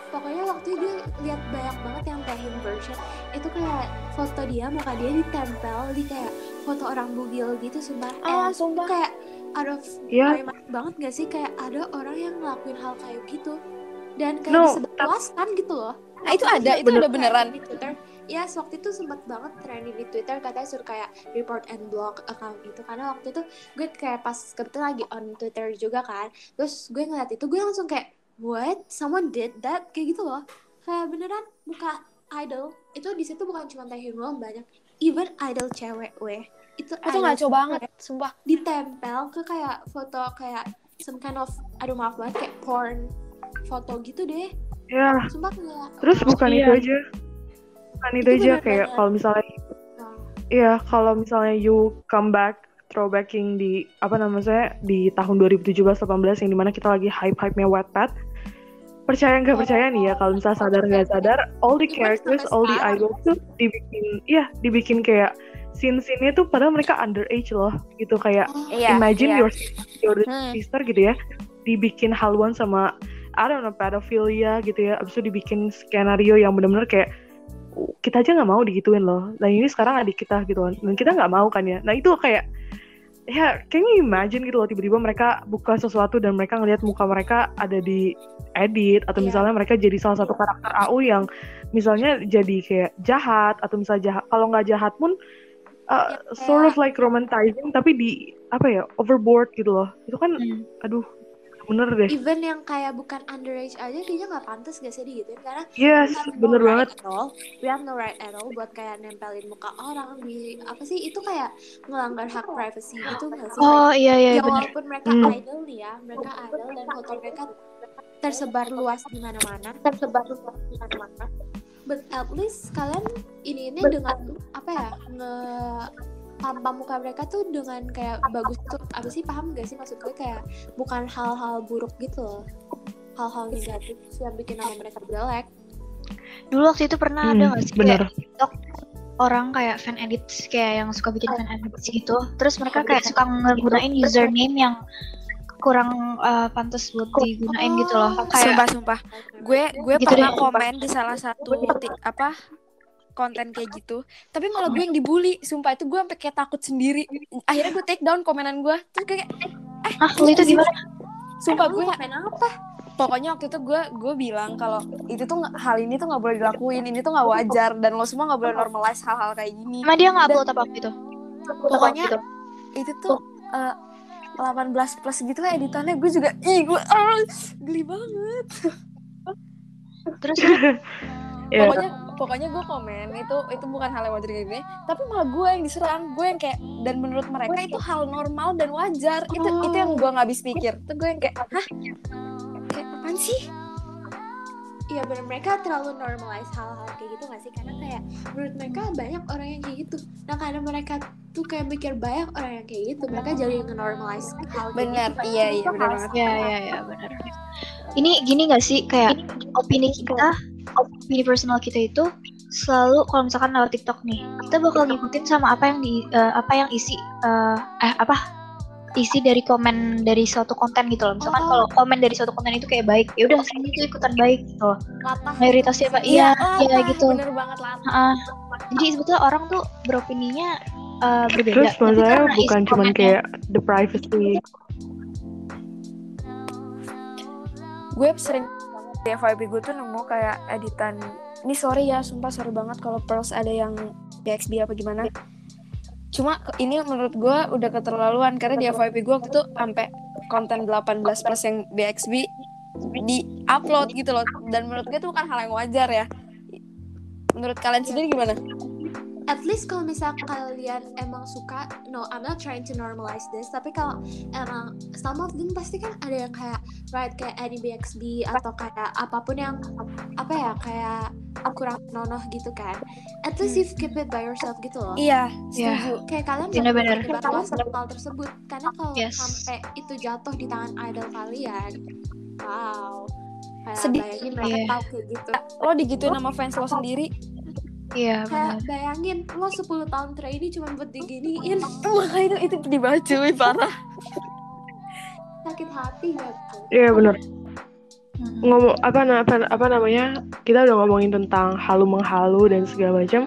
[SPEAKER 3] pokoknya waktu itu gue lihat banyak banget yang Taehyung version itu kayak foto dia muka dia ditempel di kayak foto orang bugil gitu sumpah.
[SPEAKER 4] Ah,
[SPEAKER 3] And
[SPEAKER 4] sumpah.
[SPEAKER 3] kayak out of
[SPEAKER 1] ya
[SPEAKER 3] mind banget gak sih? Kayak ada orang yang ngelakuin hal kayak gitu. Dan kayak
[SPEAKER 1] No,
[SPEAKER 3] disebarluaskan gitu loh.
[SPEAKER 4] Ah, itu ada, itu
[SPEAKER 3] sempat
[SPEAKER 4] ada beneran.
[SPEAKER 3] di Twitter. Ya waktu itu sempat banget trending di Twitter katanya suruh kayak report and block account itu karena waktu itu gue kayak pas kebetulan lagi on Twitter juga kan. Terus gue ngeliat itu gue langsung kayak what? Someone did that? Kayak gitu loh. Kayak beneran muka idol. Itu di situ bukan cuma Taehyung doang banyak even idol cewek weh itu
[SPEAKER 4] Itu ngaco banget, sumpah.
[SPEAKER 3] ditempel ke kayak foto kayak some kind of aduh maaf banget kayak porn foto gitu deh
[SPEAKER 1] ya
[SPEAKER 3] sumpah kayak
[SPEAKER 1] terus bukan
[SPEAKER 2] Iya.
[SPEAKER 1] itu aja bukan itu,
[SPEAKER 3] Itu
[SPEAKER 1] aja kayak kalau misalnya
[SPEAKER 3] wow.
[SPEAKER 1] Iya, kalau misalnya you come back throwbacking di apa namanya saya di tahun 2017-18 yang di mana kita lagi hype-hype-nya Wattpad. Percaya nggak percaya nih ya kalau misalnya sadar nggak sadar, all the characters, all the idols tuh dibikin, iya dibikin kayak scene-scene-nya tuh padahal mereka underage loh, gitu kayak
[SPEAKER 4] Iya.
[SPEAKER 1] imagine
[SPEAKER 4] iya.
[SPEAKER 1] your your
[SPEAKER 4] Hmm.
[SPEAKER 1] sister gitu ya, dibikin haluan sama I don't know pedophilia gitu ya, abis itu dibikin skenario yang bener-bener kayak kita aja nggak mau digituin loh. Nah ini sekarang adik kita gitu kan, dan kita nggak mau kan ya. Nah itu kayak ya kayaknya imagine gitu loh tiba-tiba mereka buka sesuatu dan mereka ngelihat muka mereka ada di edit atau
[SPEAKER 3] Iya.
[SPEAKER 1] misalnya mereka jadi salah satu karakter AU yang misalnya jadi kayak jahat atau misalnya jahat kalau nggak jahat pun uh,
[SPEAKER 3] Ya,
[SPEAKER 1] sort of like romanticizing tapi di apa ya overboard gitu loh itu kan
[SPEAKER 2] Hmm.
[SPEAKER 1] aduh bener deh.
[SPEAKER 3] Even yang kayak bukan underage aja kayaknya nggak pantas gak sih digituin? Karena
[SPEAKER 1] yes
[SPEAKER 3] no
[SPEAKER 1] bener
[SPEAKER 3] right
[SPEAKER 1] banget.
[SPEAKER 3] at all. we have no right at all buat kayak nempelin muka orang di apa sih itu kayak melanggar hak privacy gitu nggak sih?
[SPEAKER 2] Oh iya iya
[SPEAKER 3] ya
[SPEAKER 2] bener.
[SPEAKER 3] walaupun mereka
[SPEAKER 1] Hmm.
[SPEAKER 3] idol nih ya mereka idol dan foto mereka tersebar luas di mana-mana. Tersebar luas di mana-mana. But at least kalian ini ini dengan apa ya nge tampang muka mereka tuh dengan kayak bagus tuh apa sih paham gak sih maksud gue kayak bukan hal-hal buruk gitu loh hal-hal negatif yang bikin nama mereka jelek
[SPEAKER 2] dulu waktu itu pernah ada
[SPEAKER 1] Hmm,
[SPEAKER 2] nggak sih
[SPEAKER 1] bener
[SPEAKER 2] kayak TikTok orang kayak fan edits kayak yang suka bikin fan edits gitu. Terus mereka kayak suka ngegunain username yang kurang uh, pantas buat digunain gitu loh. Kayak
[SPEAKER 4] Sumpah sumpah. Gue gue
[SPEAKER 2] Gitu
[SPEAKER 4] pernah
[SPEAKER 2] deh.
[SPEAKER 4] komen di salah satu apa konten kayak gitu. Tapi malah gue yang dibully. Sumpah itu gue sampai kayak takut sendiri. Akhirnya gue take down komenan gue. Terus kayak eh
[SPEAKER 2] ah lu itu gimana?
[SPEAKER 4] sumpah gue
[SPEAKER 3] komen apa?
[SPEAKER 4] pokoknya waktu itu gue gue bilang kalau itu tuh hal ini tuh nggak boleh dilakuin ini tuh nggak wajar dan lo semua nggak boleh normalize hal-hal kayak gini
[SPEAKER 2] Emang dia nggak upload apa gitu?
[SPEAKER 4] Pokoknya-
[SPEAKER 2] gitu.
[SPEAKER 4] itu tuh eh, 18 plus gitu lah editannya gue juga ih gue ah, geli banget
[SPEAKER 2] Terus
[SPEAKER 1] Ya,
[SPEAKER 4] pokoknya pokoknya gue komen itu itu bukan hal yang wajar kayak gini tapi malah gue yang diserang gue yang kayak dan menurut mereka itu hal normal dan wajar itu itu yang gue nggak habis pikir itu gue yang kayak hah kayak apaan sih
[SPEAKER 3] Iya bener mereka terlalu normalize hal-hal kayak gitu gak sih? Karena kayak menurut mereka banyak orang yang kayak gitu. Nah karena mereka tuh kayak mikir banyak orang yang kayak gitu, mereka jadi nge-normalize hal
[SPEAKER 4] benar
[SPEAKER 3] gitu.
[SPEAKER 4] iya iya
[SPEAKER 3] Itu
[SPEAKER 4] benar
[SPEAKER 3] hal
[SPEAKER 4] banget
[SPEAKER 2] ya ya ya benar. Ini gini nggak sih kayak opini kita, opini personal kita itu selalu kalau misalkan lewat TikTok nih, kita bakal ngikutin sama apa yang di eh, apa yang isi eh eh apa isi dari komen dari suatu konten gitu loh. Misalkan
[SPEAKER 3] Oh.
[SPEAKER 2] kalau komen dari suatu konten itu kayak baik, ya udah sini tuh ikutan baik gitu loh.
[SPEAKER 3] latah.
[SPEAKER 2] Mayoritasnya apa? Iya, iya
[SPEAKER 4] latah,
[SPEAKER 2] gitu.
[SPEAKER 4] bener banget lah
[SPEAKER 2] Heeh. Jadi sebetulnya orang tuh beropininya eh, berbeda.
[SPEAKER 1] terus masalahnya
[SPEAKER 2] isi
[SPEAKER 1] bukan cuman
[SPEAKER 2] komennya-
[SPEAKER 1] kayak the privacy.
[SPEAKER 4] gue sering di FYP gue tuh nemu kayak editan. Ini sorry ya sumpah sorry banget kalau pearls ada yang BXB apa gimana. Cuma ini menurut gue udah keterlaluan karena di FYP gue waktu itu sampai konten 18 plus yang BXB di upload gitu loh. Dan menurut gue itu bukan hal yang wajar ya. Menurut kalian sendiri gimana?
[SPEAKER 3] At least kalau misal kalian emang suka, no, I'm not trying to normalize this, tapi kalau emang some of them pasti kan ada yang kayak right kayak Annie BXB atau kayak apa pun yang apa ya kayak kurang nonoh gitu kan. At least you keep it by yourself gitu loh.
[SPEAKER 4] Iya,
[SPEAKER 2] Iya.
[SPEAKER 4] setuju.
[SPEAKER 3] kayak kalian
[SPEAKER 2] Bener-bener.
[SPEAKER 3] jangan menyebarluas hal tersebut karena kalau
[SPEAKER 2] Yes.
[SPEAKER 3] sampai itu jatuh di tangan idol kalian wow kayak
[SPEAKER 4] Sedih.
[SPEAKER 3] bayangin mereka
[SPEAKER 2] Iya.
[SPEAKER 3] tahu kayak gitu
[SPEAKER 4] Lo digituin sama fans lo sendiri,
[SPEAKER 2] Iya
[SPEAKER 3] kayak
[SPEAKER 2] benar.
[SPEAKER 3] bayangin lo 10 tahun training cuma buat diginiin
[SPEAKER 4] makanya itu itu pedih banget cuy, parah.
[SPEAKER 3] sakit hati gak tuh
[SPEAKER 1] Iya benar.
[SPEAKER 2] Mm-mm.
[SPEAKER 1] Ngomong apa, apa apa namanya? Kita udah ngomongin tentang halu menghalu dan segala macam.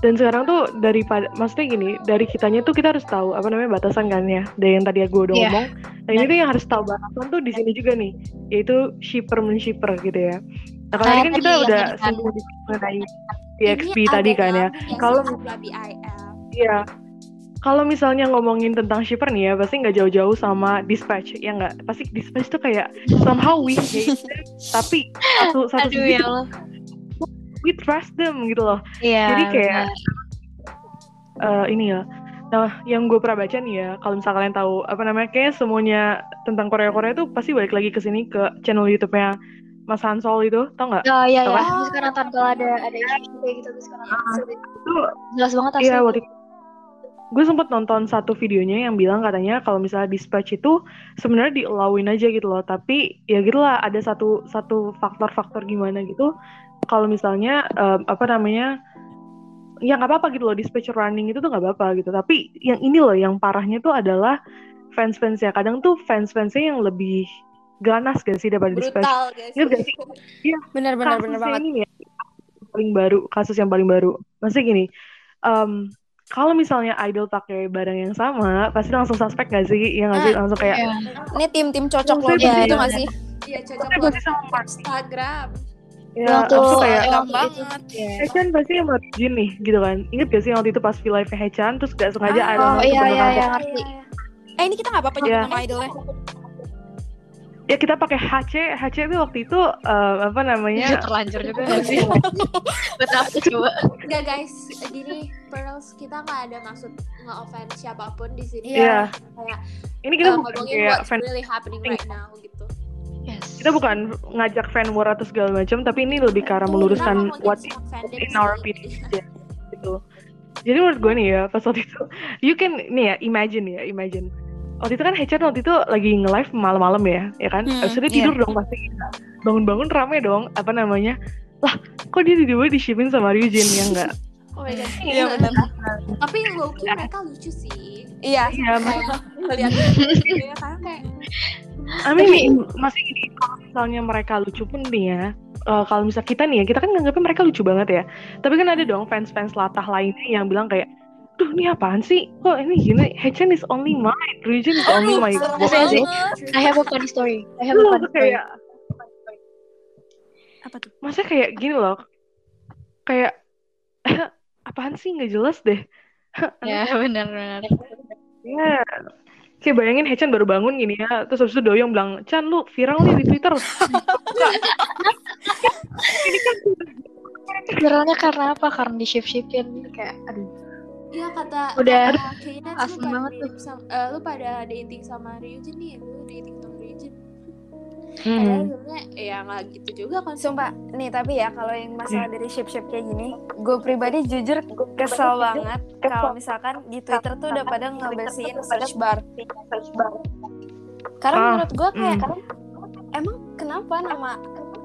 [SPEAKER 1] Dan sekarang tuh daripada maksudnya gini, dari kitanya tuh kita harus tahu apa namanya batasan kan ya. Dari yang tadi gue udah
[SPEAKER 2] Iya.
[SPEAKER 1] ngomong. Nah, ini tuh yang harus tahu batasan tuh di sini juga nih, yaitu shipper menshipper gitu ya. Nah, kalau
[SPEAKER 2] Kayak
[SPEAKER 1] tadi kan kita udah
[SPEAKER 2] kan.
[SPEAKER 1] singgung di- mengenai
[SPEAKER 3] Ini
[SPEAKER 1] tadi kan ya. Kalau- Iya. Kalau misalnya ngomongin tentang shipper nih ya, pasti nggak jauh-jauh sama dispatch, ya nggak? Pasti dispatch tuh kayak somehow we hate them, tapi satu satu
[SPEAKER 2] Aduh ya Allah.
[SPEAKER 1] we trust them gitu loh.
[SPEAKER 2] Iya.
[SPEAKER 1] Jadi kayak eh, ini ya. Nah, yang gue pernah baca nih ya, kalau misal kalian tahu apa namanya, kayak semuanya tentang Korea Korea tuh pasti balik lagi ke sini ke channel YouTube-nya Mas Hansol itu, tau nggak?
[SPEAKER 2] Oh iya
[SPEAKER 1] Tau
[SPEAKER 2] ya.
[SPEAKER 1] kan?
[SPEAKER 2] Terus sekarang kan kalau ada ada isu kayak gitu terus sekarang
[SPEAKER 1] Itu
[SPEAKER 2] jelas banget
[SPEAKER 1] Iya
[SPEAKER 2] asli.
[SPEAKER 1] waktu gue sempat nonton satu videonya yang bilang katanya kalau misalnya dispatch itu sebenarnya dialowin aja gitu loh tapi ya gitulah ada satu satu faktor-faktor gimana gitu kalau misalnya em, apa namanya ya nggak apa-apa gitu loh dispatch running itu tuh nggak apa-apa gitu tapi yang ini loh yang parahnya tuh adalah fans-fans ya kadang tuh fans-fansnya yang lebih ganas gak sih daripada dispatch
[SPEAKER 3] brutal guys
[SPEAKER 1] Ingat gak sih
[SPEAKER 4] Bener bener bener
[SPEAKER 1] kasusnya
[SPEAKER 4] banget.
[SPEAKER 1] ini nih ya, paling baru kasus yang paling baru maksudnya gini em, kalau misalnya idol pakai barang yang sama pasti langsung suspek gak sih yang nggak sih
[SPEAKER 4] Ah,
[SPEAKER 1] langsung kayak
[SPEAKER 2] Iya.
[SPEAKER 4] Ini tim-tim cocok lo
[SPEAKER 1] Iya,
[SPEAKER 4] gitu
[SPEAKER 2] iya,
[SPEAKER 4] nggak
[SPEAKER 2] iya.
[SPEAKER 4] sih?
[SPEAKER 3] iya cocok
[SPEAKER 1] sama Mark
[SPEAKER 3] Instagram
[SPEAKER 1] ya
[SPEAKER 2] Waktu
[SPEAKER 1] langsung kayak
[SPEAKER 2] yang
[SPEAKER 4] enak
[SPEAKER 2] itu-
[SPEAKER 4] banget.
[SPEAKER 2] iya.
[SPEAKER 1] Hechan pasti sama Jin nih gitu kan inget gak sih waktu itu pas V live Hechan terus gak sengaja
[SPEAKER 4] Ah,
[SPEAKER 1] idol
[SPEAKER 2] Oh
[SPEAKER 1] itu
[SPEAKER 2] iya iya iya ngerti.
[SPEAKER 4] Eh ini kita nggak apa-apa nyebut
[SPEAKER 1] Iya.
[SPEAKER 4] nama idolnya.
[SPEAKER 1] Ya kita pakai HC HC itu waktu itu eh, apa namanya
[SPEAKER 2] terlanjur juga nggak sih? Betul coba.
[SPEAKER 3] Enggak guys, gini Pearls kita nggak ada maksud nge-offend siapa pun di sini.
[SPEAKER 1] Iya.
[SPEAKER 3] Kayak
[SPEAKER 1] ini kita
[SPEAKER 3] uh,
[SPEAKER 1] bukan
[SPEAKER 3] ngomongin
[SPEAKER 1] kayak
[SPEAKER 3] what's
[SPEAKER 1] fan
[SPEAKER 3] really happening right now gitu.
[SPEAKER 2] Yes.
[SPEAKER 1] kita bukan ngajak fan war atau segala macam tapi ini lebih ke arah meluruskan
[SPEAKER 3] Kita ngomongin
[SPEAKER 1] what in our opinion aja, gitu. Jadi menurut gue nih ya pas waktu itu, you can nih ya imagine ya imagine. Waktu itu kan Hechan waktu itu lagi nge-live malam-malam ya, ya kan?
[SPEAKER 4] Hmm,
[SPEAKER 1] Abis itu
[SPEAKER 4] iya.
[SPEAKER 1] tidur dong pasti. Bangun-bangun rame dong, apa namanya? Lah, kok dia tiba-tiba di-shipping sama Ryujin ya enggak?
[SPEAKER 3] Oh my god.
[SPEAKER 4] Iya benar.
[SPEAKER 3] Tapi low-key mereka lucu sih.
[SPEAKER 4] Iya.
[SPEAKER 1] Iya,
[SPEAKER 3] ya kan kayak
[SPEAKER 1] I mean, masih gini, kalau misalnya mereka lucu pun nih ya, eh, kalau misal kita nih ya, kita kan nganggapnya mereka lucu banget ya. Tapi kan ada dong fans-fans latah lainnya yang bilang kayak, duh ini apaan sih? Kok ini gini, Hachen is only mine, Ryujin is only my
[SPEAKER 4] banget.
[SPEAKER 2] I have a funny story. I have a funny story.
[SPEAKER 1] kayak,
[SPEAKER 4] Apa tuh?
[SPEAKER 1] masa kayak gini loh, kayak, apaan sih nggak jelas deh.
[SPEAKER 2] Ya benar-benar.
[SPEAKER 1] Ya, kayak bayangin Hachen baru bangun gini ya, terus habis itu Doyong bilang, Chan lu viral nih di Twitter.
[SPEAKER 2] Viralnya karena apa? Karena di shift shiftin kayak aduh.
[SPEAKER 3] Iya kata
[SPEAKER 2] Udah
[SPEAKER 3] kata Kayaknya lu
[SPEAKER 2] asem
[SPEAKER 3] pada
[SPEAKER 2] banget tuh.
[SPEAKER 3] sama, eh, lu pada dating sama Ryujin nih, lu dating sama Ryujin. Padahal
[SPEAKER 1] Hmm.
[SPEAKER 3] sebenarnya ya nggak gitu juga kan.
[SPEAKER 4] Sumpah, nih tapi ya kalau yang masalah dari ship-ship kayak gini, gue pribadi jujur kesel banget kalau misalkan di Twitter tuh udah pada ngebersihin search bar. Karena
[SPEAKER 1] Ah,
[SPEAKER 4] menurut gue kayak
[SPEAKER 1] hmm.
[SPEAKER 4] emang kenapa nama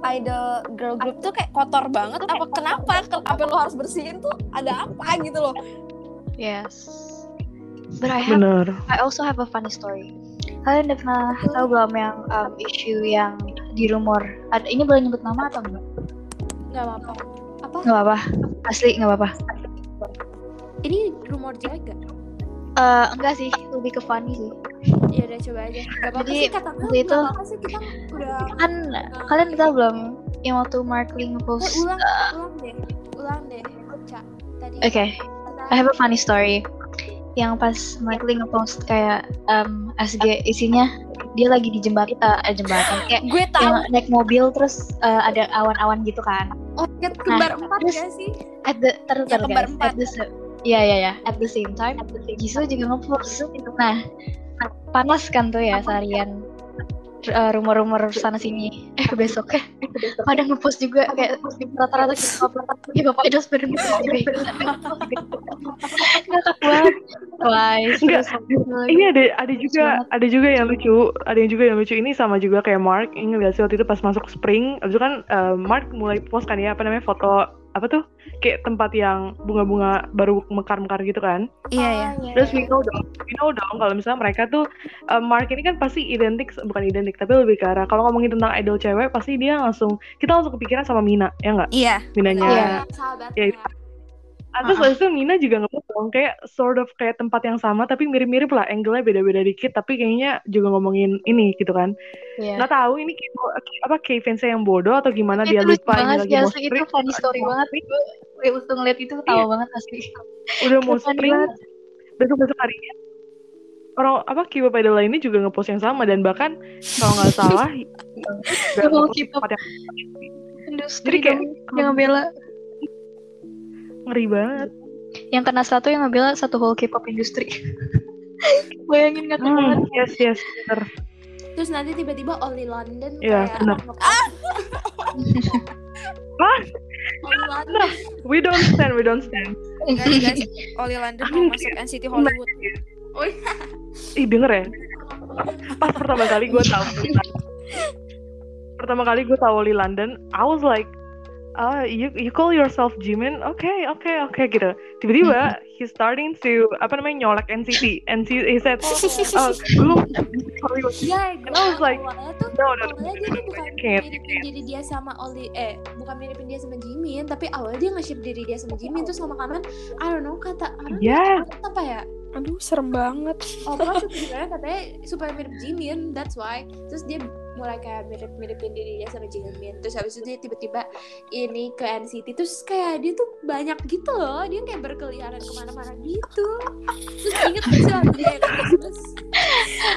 [SPEAKER 4] idol girl group tuh kayak kotor banget? Apa kenapa? Apa lo harus bersihin tuh? Ada apa gitu loh?
[SPEAKER 2] Yes. But I have
[SPEAKER 1] Bener.
[SPEAKER 2] I also have a funny story. Kalian udah pernah tahu belum yang um, isu yang di rumor? Ada ini boleh nyebut nama atau enggak?
[SPEAKER 3] Nggak apa-apa. Apa?
[SPEAKER 2] Nggak apa-apa. Asli nggak apa-apa.
[SPEAKER 3] Ini rumor jaga.
[SPEAKER 2] Eh enggak sih, lebih ke funny sih.
[SPEAKER 3] Ya udah coba aja. Gak apa-apa
[SPEAKER 2] Jadi,
[SPEAKER 3] sih kata gue.
[SPEAKER 2] itu-
[SPEAKER 3] sih kita udah.
[SPEAKER 2] Kan kalian udah tahu belum yang waktu Mark Lee
[SPEAKER 3] Eh,
[SPEAKER 2] ngepost
[SPEAKER 3] ulang,
[SPEAKER 2] eh,
[SPEAKER 3] ulang deh, ulang deh. Tadi.
[SPEAKER 2] Oke,
[SPEAKER 3] kata-
[SPEAKER 2] I have a funny story. Yang pas Lee ngepost kayak um, SG isinya dia lagi di jembatan, eh, jembatan kayak
[SPEAKER 4] Gue tahu.
[SPEAKER 2] yang naik mobil terus eh, ada awan-awan gitu kan.
[SPEAKER 3] Oh, ingat kembar empat
[SPEAKER 2] terus-
[SPEAKER 3] gak sih?
[SPEAKER 2] At the ter
[SPEAKER 4] Ya, kembar
[SPEAKER 2] guys,
[SPEAKER 4] empat.
[SPEAKER 2] at the Iya iya ya, at the same time Jisoo juga ngepost. Nah, panas kan tuh ya seharian eh, rumor-rumor sana sini. Eh besoknya pada ngepost juga kayak rata-rata kita ya bapak motor juga. Ngakak banget. Terus-
[SPEAKER 1] Ini ada ada juga ada juga yang lucu, ada yang juga yang lucu. Ini sama juga kayak Mark. Ini lihat sih waktu itu pas masuk spring, abis itu kan eh, Mark mulai post kan ya apa namanya foto apa tuh kayak tempat yang bunga-bunga baru mekar-mekar gitu kan.
[SPEAKER 4] Iya ya.
[SPEAKER 1] Terus we know dong, we know dong kalau misalnya mereka tuh eh, Mark ini kan pasti identik bukan identik tapi lebih ke arah kalau ngomongin tentang idol cewek pasti dia langsung kita langsung kepikiran sama Mina ya nggak?
[SPEAKER 4] Iya.
[SPEAKER 1] Minanya
[SPEAKER 2] Iya.
[SPEAKER 3] Sahabatnya.
[SPEAKER 1] Ya, Atas habis itu Mina juga ngepost dong kayak sort of kayak tempat yang sama tapi mirip-mirip lah angle-nya beda-beda dikit tapi kayaknya juga ngomongin ini gitu kan.
[SPEAKER 2] Iya.
[SPEAKER 1] Nggak tahu ini kayak, apa kayak fansnya yang bodoh atau gimana dia
[SPEAKER 2] Itu lucu
[SPEAKER 1] lupa
[SPEAKER 2] banget
[SPEAKER 1] lagi mau
[SPEAKER 2] asli itu
[SPEAKER 1] spring.
[SPEAKER 2] funny story banget. Gue waktu ngeliat itu ketawa banget asli.
[SPEAKER 1] Udah mau spring besok-besok harinya orang apa Kiwa pada lainnya juga ngepost yang sama dan bahkan kalau nggak salah nggak ngepost
[SPEAKER 2] K-pop
[SPEAKER 1] yang
[SPEAKER 2] Industri
[SPEAKER 1] kayak-
[SPEAKER 2] yang ngebela.
[SPEAKER 1] Ngeri banget.
[SPEAKER 2] Yang kena satu yang ngebela satu whole K-pop industri. Bayangin banget.
[SPEAKER 1] Hmm, yes yes bener.
[SPEAKER 3] Terus nanti tiba-tiba Oli London
[SPEAKER 1] Iya,
[SPEAKER 3] kayak
[SPEAKER 1] benar. Hah?
[SPEAKER 3] Oli London.
[SPEAKER 1] We don't stand, we don't stand.
[SPEAKER 4] Guys, guys, Oli London mau masuk NCT Hollywood.
[SPEAKER 1] Ih denger ya. Pas pertama kali gue tahu. pertama kali gue tahu Oli London, I was like, ah you you call yourself Jimin? Oke oke oke gitu. Tiba-tiba he starting to apa namanya nyolek NCT, and he, he said, oh lu Hollywood.
[SPEAKER 3] Iya,
[SPEAKER 1] And I was like,
[SPEAKER 3] tuh
[SPEAKER 1] no no no.
[SPEAKER 3] tuh bukan miripin diri dia sama Oli eh bukan miripin dia sama Jimin tapi awalnya dia nge-ship diri dia sama Jimin terus lama-kelamaan I don't know kata I don't know, kata apa ya
[SPEAKER 4] Aduh, serem banget.
[SPEAKER 3] oh pokoknya sebenarnya katanya supaya mirip Jimin that's why. Terus dia mulai kayak mirip-miripin diri dia sama Jimin. Terus habis itu dia tiba-tiba ini ke NCT terus kayak dia tuh banyak gitu loh. Dia kayak berkeliaran ke mana-mana gitu. Terus inget lagu dia yang Christmas?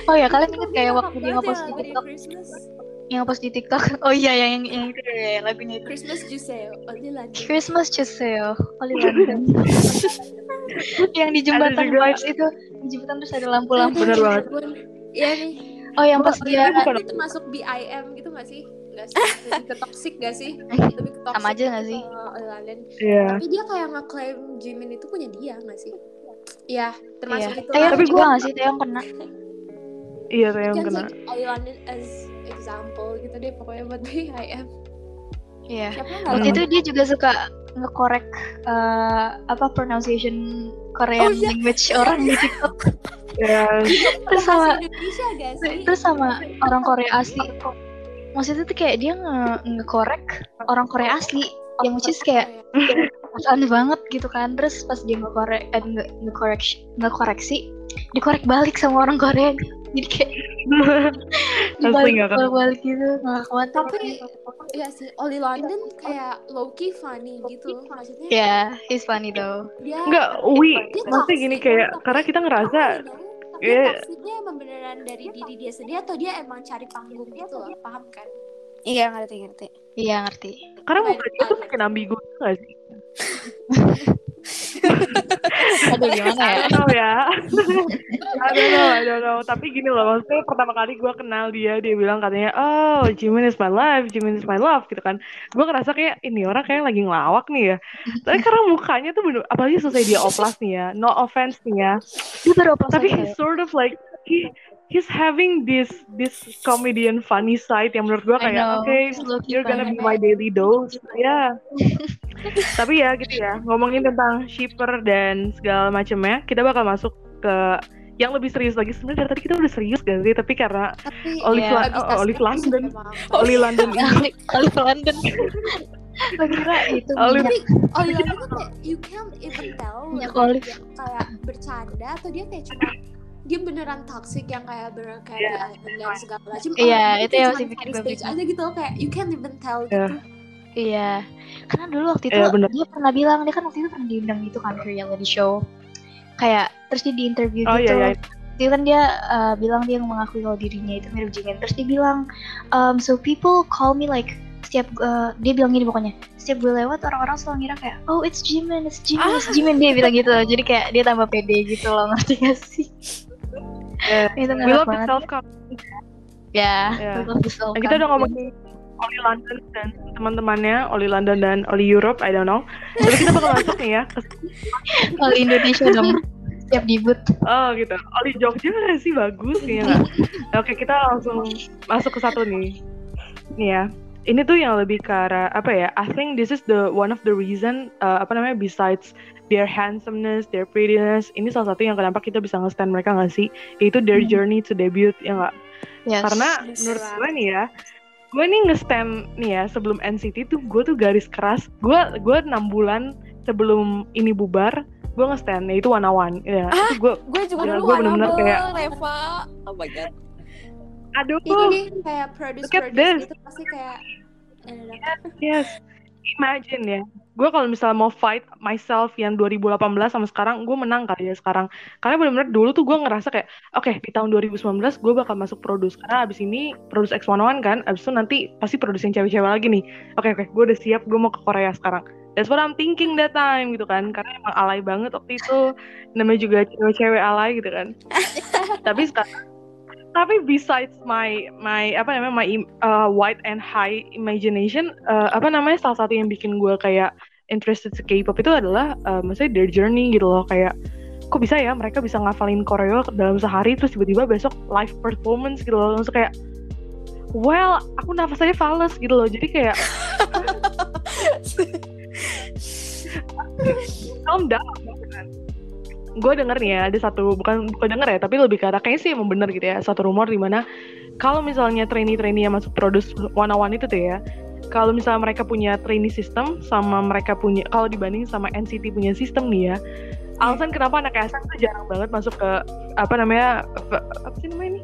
[SPEAKER 2] Oh ya kalian inget kayak waktu dia ngepost di TikTok,
[SPEAKER 3] Christmas
[SPEAKER 2] yang ngepost di TikTok. Oh iya yang yang, yang itu ya, lagunya itu.
[SPEAKER 3] Christmas Juseo Oli London
[SPEAKER 2] Christmas Juseo, Oli London. yang di jembatan
[SPEAKER 1] juga-
[SPEAKER 2] vibes itu, di jembatan terus ada lampu-lampu.
[SPEAKER 1] Bener banget.
[SPEAKER 3] Iya nih.
[SPEAKER 2] Oh yang pas
[SPEAKER 3] Oli
[SPEAKER 2] dia
[SPEAKER 3] London itu termasuk BIM gitu gak sih? Gak sih? Ke toxic gak sih? Lebih ke toxic
[SPEAKER 2] Sama aja gak
[SPEAKER 3] gitu
[SPEAKER 2] sih?
[SPEAKER 3] Oli London.
[SPEAKER 1] Iya.
[SPEAKER 3] Tapi dia kayak ngeklaim Jimin itu punya dia gak sih? Iya, termasuk
[SPEAKER 2] Iya.
[SPEAKER 3] itu
[SPEAKER 1] Tapi
[SPEAKER 2] juga
[SPEAKER 1] gua-
[SPEAKER 2] nggak sih Taeyong kena?
[SPEAKER 1] Iya tuh yang
[SPEAKER 3] Kan
[SPEAKER 1] kena.
[SPEAKER 3] Oli London as example gitu deh pokoknya buat BIM.
[SPEAKER 2] Iya.
[SPEAKER 1] Hmm.
[SPEAKER 3] gak
[SPEAKER 2] Waktu itu dia juga suka ngekorek eh, apa pronunciation Korean
[SPEAKER 4] Oh, iya.
[SPEAKER 2] language orang di TikTok.
[SPEAKER 1] Ya,
[SPEAKER 2] Terus sama terus sama orang Korea asli. Maksudnya tuh kayak dia nge ngekorek orang Korea asli yang which is kayak aneh banget gitu kan. Terus pas dia ngekorek eh, nge ngekorek ngekoreksi dikorek balik sama orang Korea. Jadi kayak dibalik
[SPEAKER 1] nggak kan?
[SPEAKER 2] balik gitu nggak kuat.
[SPEAKER 3] Tapi Iya sih, Oli London kayak low-key funny gitu Maksudnya
[SPEAKER 2] Ya, he's funny though.
[SPEAKER 3] dia
[SPEAKER 1] Enggak, wi,
[SPEAKER 3] dia
[SPEAKER 1] maksudnya gini kayak karena kita ngerasa Iya.
[SPEAKER 3] dia toksiknya emang beneran dari diri dia sendiri atau dia emang cari panggung gitu loh, paham kan?
[SPEAKER 4] Iya ngerti ngerti.
[SPEAKER 2] Iya ngerti.
[SPEAKER 1] karena muka dia tuh makin ambigu gak sih?
[SPEAKER 2] Aduh gimana
[SPEAKER 1] I
[SPEAKER 2] ya?
[SPEAKER 1] don't know ya. I don't know, I don't know. Tapi gini loh, maksudnya pertama kali gue kenal dia, dia bilang katanya, oh Jimin is my life, Jimin is my love gitu kan. Gue ngerasa kayak ini orang kayak lagi ngelawak nih ya. Tapi karena mukanya tuh bener, apalagi selesai dia oplas nih ya, no offense nih ya.
[SPEAKER 2] Dia baru apa
[SPEAKER 1] Tapi he's sort of like, he, he's having this this comedian funny side yang menurut gue
[SPEAKER 2] I
[SPEAKER 1] kayak, oke,
[SPEAKER 2] low-key
[SPEAKER 1] you're gonna
[SPEAKER 2] funny.
[SPEAKER 1] be my daily dose. Ya. Tapi ya gitu ya, ngomongin tentang shipper dan segala macamnya, kita bakal masuk ke yang lebih serius lagi. Sebenarnya dari tadi kita udah serius gak sih? Tapi karena
[SPEAKER 3] Tapi
[SPEAKER 1] Olive,
[SPEAKER 2] Iya,
[SPEAKER 1] La-
[SPEAKER 3] abis
[SPEAKER 1] oh, Olive London,
[SPEAKER 3] emang.
[SPEAKER 1] Oli London ini,
[SPEAKER 2] Kali London. Lo kira itu
[SPEAKER 1] Olive-
[SPEAKER 2] minyak
[SPEAKER 3] Oli London tuh kayak you can't even tell
[SPEAKER 2] olive.
[SPEAKER 3] dia kayak bercanda atau dia kayak cuma dia beneran toxic yang kayak beneran kayak
[SPEAKER 1] Iya.
[SPEAKER 3] island dan segala macam.
[SPEAKER 2] Iya,
[SPEAKER 3] Atau dia
[SPEAKER 2] itu yang masih bikin gue
[SPEAKER 3] stage aja gitu loh, kayak you can't even tell
[SPEAKER 1] Iya.
[SPEAKER 3] gitu.
[SPEAKER 2] Iya. Karena dulu waktu itu
[SPEAKER 1] Iya, bener.
[SPEAKER 2] dia pernah bilang dia kan waktu itu pernah diundang gitu kan ke reality show. Kayak terus dia di interview
[SPEAKER 1] Oh,
[SPEAKER 2] gitu.
[SPEAKER 1] iya, iya.
[SPEAKER 2] Dia kan dia uh, bilang dia mengakui kalau dirinya itu mirip Jimin. Terus dia bilang, um, so people call me like setiap uh, dia bilang gini pokoknya setiap gue lewat orang-orang selalu ngira kayak oh it's Jimin it's Jimin it's Jimin dia bilang gitu jadi kayak dia tambah pede gitu loh ngerti gak sih
[SPEAKER 1] Yeah.
[SPEAKER 2] itu
[SPEAKER 1] we love
[SPEAKER 2] banget
[SPEAKER 1] self
[SPEAKER 2] ya
[SPEAKER 1] Yeah. Nah, kita udah ngomongin Oli London dan teman-temannya, Oli London dan Oli Europe, I don't know. Jadi kita bakal masuk nih ya ke
[SPEAKER 2] kalau Indonesia dong setiap debut
[SPEAKER 1] Oh gitu. Oli Jogja nggak sih bagus nggak? Oke kita langsung masuk ke satu nih. Nih ya. Ini tuh yang lebih ke arah apa ya? I think this is the one of the reason uh, apa namanya besides their handsomeness, their prettiness. Ini salah satu yang kenapa kita bisa nge-stand mereka nggak sih? Yaitu their
[SPEAKER 2] Hmm.
[SPEAKER 1] journey to debut ya nggak?
[SPEAKER 2] yes.
[SPEAKER 1] Karena
[SPEAKER 3] Yes.
[SPEAKER 1] menurut gue nih ya, gue nih nge-stand nih ya sebelum NCT tuh gue tuh garis keras. Gue gue enam bulan sebelum ini bubar, gue nge-stand yaitu One One. Ya, itu gue
[SPEAKER 4] Gue juga
[SPEAKER 1] Ya,
[SPEAKER 4] dulu
[SPEAKER 1] gue bener-bener kayak-
[SPEAKER 4] Reva. Oh my god.
[SPEAKER 1] aduh
[SPEAKER 3] Ini nih kayak produce produce gitu pasti kayak enak.
[SPEAKER 1] Yes. Imagine ya. Gue kalau misalnya mau fight myself yang 2018 sama sekarang, gue menang kali ya sekarang. Karena bener-bener dulu tuh gue ngerasa kayak, oke di tahun 2019 gue bakal masuk produce. Karena abis ini produce X101 kan, abis itu nanti pasti produsen cewek-cewek lagi nih. Oke oke, gue udah siap, gue mau ke Korea sekarang. That's what I'm thinking that time gitu kan. Karena emang alay banget waktu itu. Namanya juga cewek-cewek alay gitu kan. Tapi sekarang tapi besides my my apa namanya my uh, wide and high imagination uh, apa namanya salah satu yang bikin gue kayak interested ke K-pop itu adalah uh, maksudnya their journey gitu loh. Kayak kok bisa ya mereka bisa ngafalin koreo dalam sehari terus tiba-tiba besok live performance gitu loh. Langsung kayak well aku nafas aja fals gitu loh. Jadi kayak calm down gue denger nih ya ada satu bukan bukan denger ya tapi lebih ke arah kayaknya sih emang bener gitu ya satu rumor di mana kalau misalnya trainee-trainee yang masuk produce one on one itu tuh ya kalau misalnya mereka punya trainee system sama mereka punya kalau dibanding sama NCT punya sistem nih ya alasan kenapa anak SM tuh jarang banget masuk ke apa namanya apa, sih namanya ini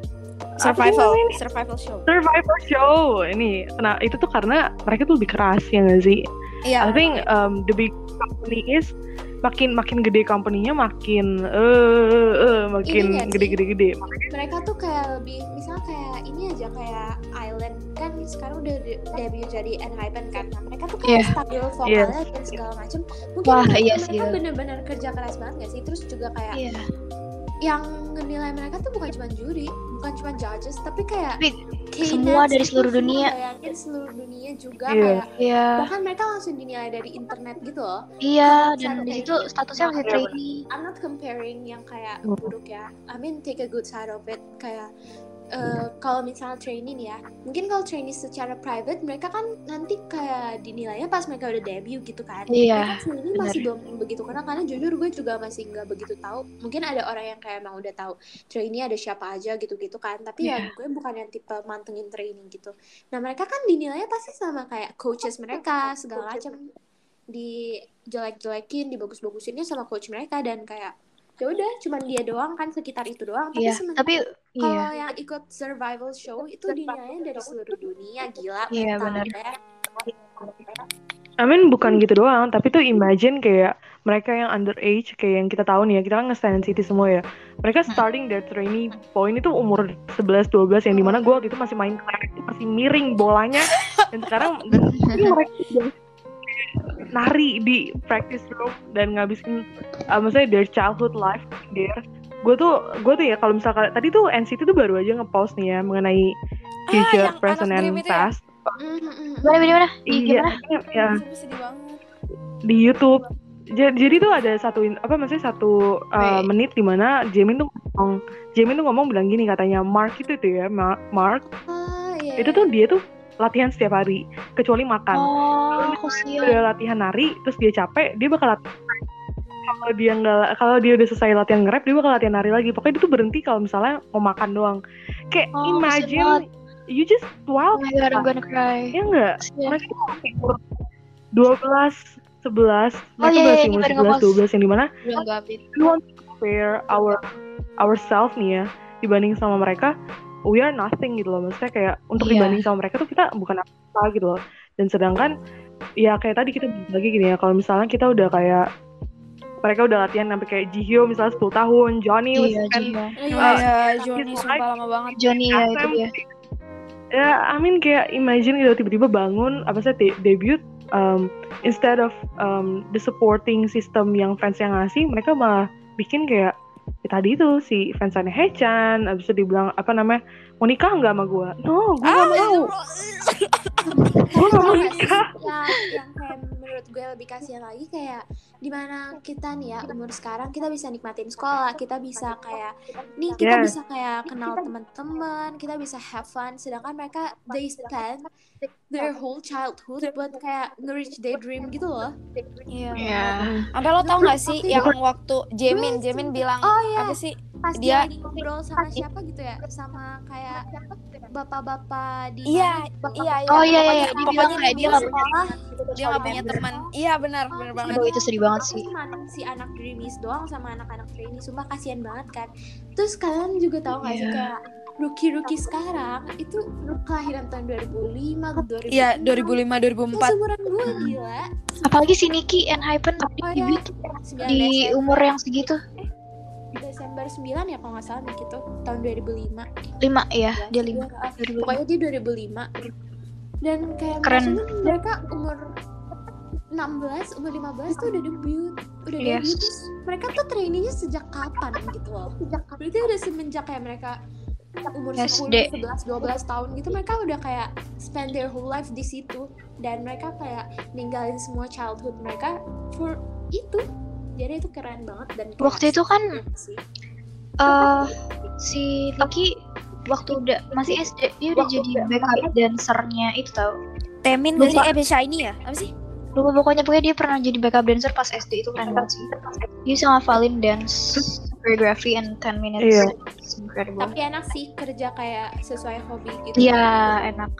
[SPEAKER 4] Survival,
[SPEAKER 1] ini?
[SPEAKER 4] survival show.
[SPEAKER 1] Survivor show ini nah itu tuh karena mereka tuh lebih keras ya nggak sih
[SPEAKER 4] Iya.
[SPEAKER 1] I think um, the big company is makin makin gede company-nya makin eh eh, makin gede-gede-gede.
[SPEAKER 3] mereka tuh kayak lebih misalnya kayak ini aja kayak Island kan sekarang udah de- debut jadi Enhypen kan nah, mereka tuh kayak
[SPEAKER 2] Iya.
[SPEAKER 3] stabil vokalnya dan segala macem mungkin
[SPEAKER 2] Wah,
[SPEAKER 3] mereka,
[SPEAKER 2] iya
[SPEAKER 3] mereka
[SPEAKER 2] sih.
[SPEAKER 3] bener-bener kerja keras banget gak sih terus juga kayak
[SPEAKER 2] Iya.
[SPEAKER 3] Yang menilai mereka tuh bukan cuma juri bukan cuma judges tapi kayak
[SPEAKER 2] semua dari
[SPEAKER 3] itu
[SPEAKER 2] seluruur
[SPEAKER 3] semua
[SPEAKER 2] dunia.
[SPEAKER 3] bayangin seluruh dunia juga
[SPEAKER 1] Iya.
[SPEAKER 3] kayak
[SPEAKER 2] Iya.
[SPEAKER 3] bahkan mereka langsung dinilai dari internet gitu loh
[SPEAKER 2] Iya, dan di situ
[SPEAKER 3] gitu,
[SPEAKER 2] statusnya masih
[SPEAKER 1] Iya,
[SPEAKER 2] trainee.
[SPEAKER 3] I'm not comparing yang kayak
[SPEAKER 1] Hmm.
[SPEAKER 3] buruk ya. I mean take a good side of it kayak eh, kalau misalnya training ya mungkin kalau training secara private mereka kan nanti kayak dinilainya pas mereka udah debut gitu kan.
[SPEAKER 2] Iya,
[SPEAKER 3] Mereka training masih belum begitu karena karena jujur gue juga masih nggak begitu tahu. Mungkin ada orang yang kayak emang udah tahu trainee ada siapa aja gitu-gitu kan tapi ya
[SPEAKER 2] Iya.
[SPEAKER 3] gue bukan yang tipe mantengin training gitu. Nah mereka kan dinilainya pasti sama kayak coaches mereka segala macam. Dijelek-jelekin dibagus-bagusinnya sama coach mereka dan kayak ya udah cuman dia doang kan sekitar itu doang tapi
[SPEAKER 2] iya.
[SPEAKER 3] sementara
[SPEAKER 2] Tapi
[SPEAKER 3] kalau
[SPEAKER 2] iya,
[SPEAKER 3] yang ikut survival show itu dinilainya dari seluruh dunia gila
[SPEAKER 2] Iya,
[SPEAKER 3] mental
[SPEAKER 2] benar.
[SPEAKER 3] ya.
[SPEAKER 1] I mean bukan gitu doang, tapi tuh imagine kayak mereka yang underage kayak yang kita tahu nih ya, kita kan nge-stand city semua ya. Mereka starting their trainee point itu umur 11 12 yang di mana gue waktu itu masih main masih miring bolanya dan sekarang dan mereka nari di practice room dan ngabisin uh, maksudnya their childhood life there. Gue tuh gue tuh ya kalau misalkan tadi tuh NCT tuh baru aja nge-post nih ya mengenai future,
[SPEAKER 4] yang
[SPEAKER 1] present, and
[SPEAKER 4] ya?
[SPEAKER 1] past.
[SPEAKER 2] Mana mana mana?
[SPEAKER 1] Iya, ya di YouTube. Ja- Jadi tuh ada satu apa maksudnya satu uh, menit di mana Jamin tuh ngomong Jamin tuh ngomong bilang gini katanya Mark itu tuh ya Ma- Mark
[SPEAKER 3] Ah, iya,
[SPEAKER 1] itu tuh dia tuh latihan setiap hari kecuali makan.
[SPEAKER 2] Oh,
[SPEAKER 1] Kalau. Udah latihan nari terus dia capek dia bakal latihan kalau dia nggak kalau dia udah selesai latihan nge-rap dia bakal latihan nari lagi pokoknya dia tuh berhenti kalau misalnya mau makan doang kayak
[SPEAKER 2] Oh,
[SPEAKER 1] imagine you just
[SPEAKER 2] Oh
[SPEAKER 1] 12
[SPEAKER 2] my god, I'm gonna cry.
[SPEAKER 1] ya enggak
[SPEAKER 2] Kasihan.
[SPEAKER 1] mereka umur 12 11
[SPEAKER 2] Oh,
[SPEAKER 1] mereka
[SPEAKER 2] iya, iya,
[SPEAKER 1] masih umur
[SPEAKER 2] pada nge-post.
[SPEAKER 1] 11 12 yang
[SPEAKER 2] di mana
[SPEAKER 1] we want to compare our ourselves nih ya dibanding sama mereka we are nothing gitu loh maksudnya kayak untuk
[SPEAKER 2] Iya.
[SPEAKER 1] dibanding sama mereka tuh kita bukan apa gitu loh dan sedangkan ya kayak tadi kita bilang lagi gini ya kalau misalnya kita udah kayak mereka udah latihan sampai kayak Jihyo misalnya 10 tahun Johnny
[SPEAKER 2] Iya,
[SPEAKER 1] kan
[SPEAKER 3] Oh iya.
[SPEAKER 4] iya,
[SPEAKER 1] gitu,
[SPEAKER 4] Johnny
[SPEAKER 1] like-
[SPEAKER 4] sumpah lama banget.
[SPEAKER 2] Johnny ya itu dia.
[SPEAKER 1] ya I mean kayak imagine gitu tiba-tiba bangun apa sih de- debut um, instead of um, the supporting system yang fans yang ngasih mereka malah bikin kayak tadi itu si fansannya Hechan abis itu dibilang apa namanya mau nikah nggak sama gue no gue
[SPEAKER 4] Ah,
[SPEAKER 1] nggak mau gue nggak mau nikah
[SPEAKER 3] yang, yang kayak menurut gue lebih kasihan lagi kayak di mana kita nih ya umur sekarang kita bisa nikmatin sekolah kita bisa kayak nih kita
[SPEAKER 1] Yes.
[SPEAKER 3] bisa kayak kenal teman-teman kita bisa have fun sedangkan mereka they spend their whole childhood buat kayak nge-reach their dream gitu loh
[SPEAKER 4] Iya.
[SPEAKER 2] Iya.
[SPEAKER 4] Sampai lo tau gak sih yang waktu Jamin, Jamin bilang
[SPEAKER 3] oh iya
[SPEAKER 4] apa sih?
[SPEAKER 3] Pas
[SPEAKER 4] Dia-
[SPEAKER 3] dia, ngobrol sama siapa gitu ya sama kayak bapak-bapak di
[SPEAKER 4] Iya,
[SPEAKER 3] mana?
[SPEAKER 4] iya, iya.
[SPEAKER 2] Oh iya iya,
[SPEAKER 4] Pokoknya-
[SPEAKER 2] iya. kayak dia nggak
[SPEAKER 3] sekolah
[SPEAKER 4] dia nggak punya teman. Iya benar, benar banget.
[SPEAKER 2] Aduh itu sedih banget sih.
[SPEAKER 3] cuma si anak dreamies doang sama anak-anak trainee sumpah kasihan banget kan terus kalian juga tahu gak sih
[SPEAKER 2] Iya.
[SPEAKER 3] kayak rookie-rookie sekarang itu kelahiran tahun 2005 2006
[SPEAKER 4] Iya, 2005
[SPEAKER 3] Kayak
[SPEAKER 4] 2004.
[SPEAKER 3] seumuran gue gila
[SPEAKER 2] Apalagi si Niki and Hypen
[SPEAKER 3] Oh, iya.
[SPEAKER 2] debut
[SPEAKER 3] 9
[SPEAKER 2] di umur yang segitu.
[SPEAKER 3] Desember 9 ya kalau nggak salah nih gitu tahun 2005
[SPEAKER 2] Lima ya, dia lima.
[SPEAKER 3] Iya, ah,
[SPEAKER 2] 2005.
[SPEAKER 3] pokoknya dia 2005 dan kayak
[SPEAKER 2] Keren.
[SPEAKER 3] mereka umur 16, umur 15 tuh udah debut udah
[SPEAKER 2] Yes.
[SPEAKER 3] debut terus mereka tuh trainingnya sejak kapan gitu loh sejak berarti udah semenjak kayak mereka umur
[SPEAKER 2] SD.
[SPEAKER 3] 10, 11, 12 tahun gitu mereka udah kayak spend their whole life di situ dan mereka kayak ninggalin semua childhood mereka for itu jadi itu keren banget dan kayak
[SPEAKER 2] Waktu itu kan
[SPEAKER 3] sih.
[SPEAKER 2] eh si Niki waktu udah masih SD dia udah jadi backup dancernya itu tau.
[SPEAKER 4] Temin
[SPEAKER 2] gak sih?
[SPEAKER 4] Eh, Shiny ya? Apa sih?
[SPEAKER 2] lupa pokoknya pokoknya dia pernah jadi backup dancer pas SD itu keren banget. sih. Dia bisa ngafalin dance choreography and 10 minutes.
[SPEAKER 1] Iya.
[SPEAKER 2] It's incredible.
[SPEAKER 3] Tapi enak sih kerja kayak sesuai hobi gitu.
[SPEAKER 2] Iya enak.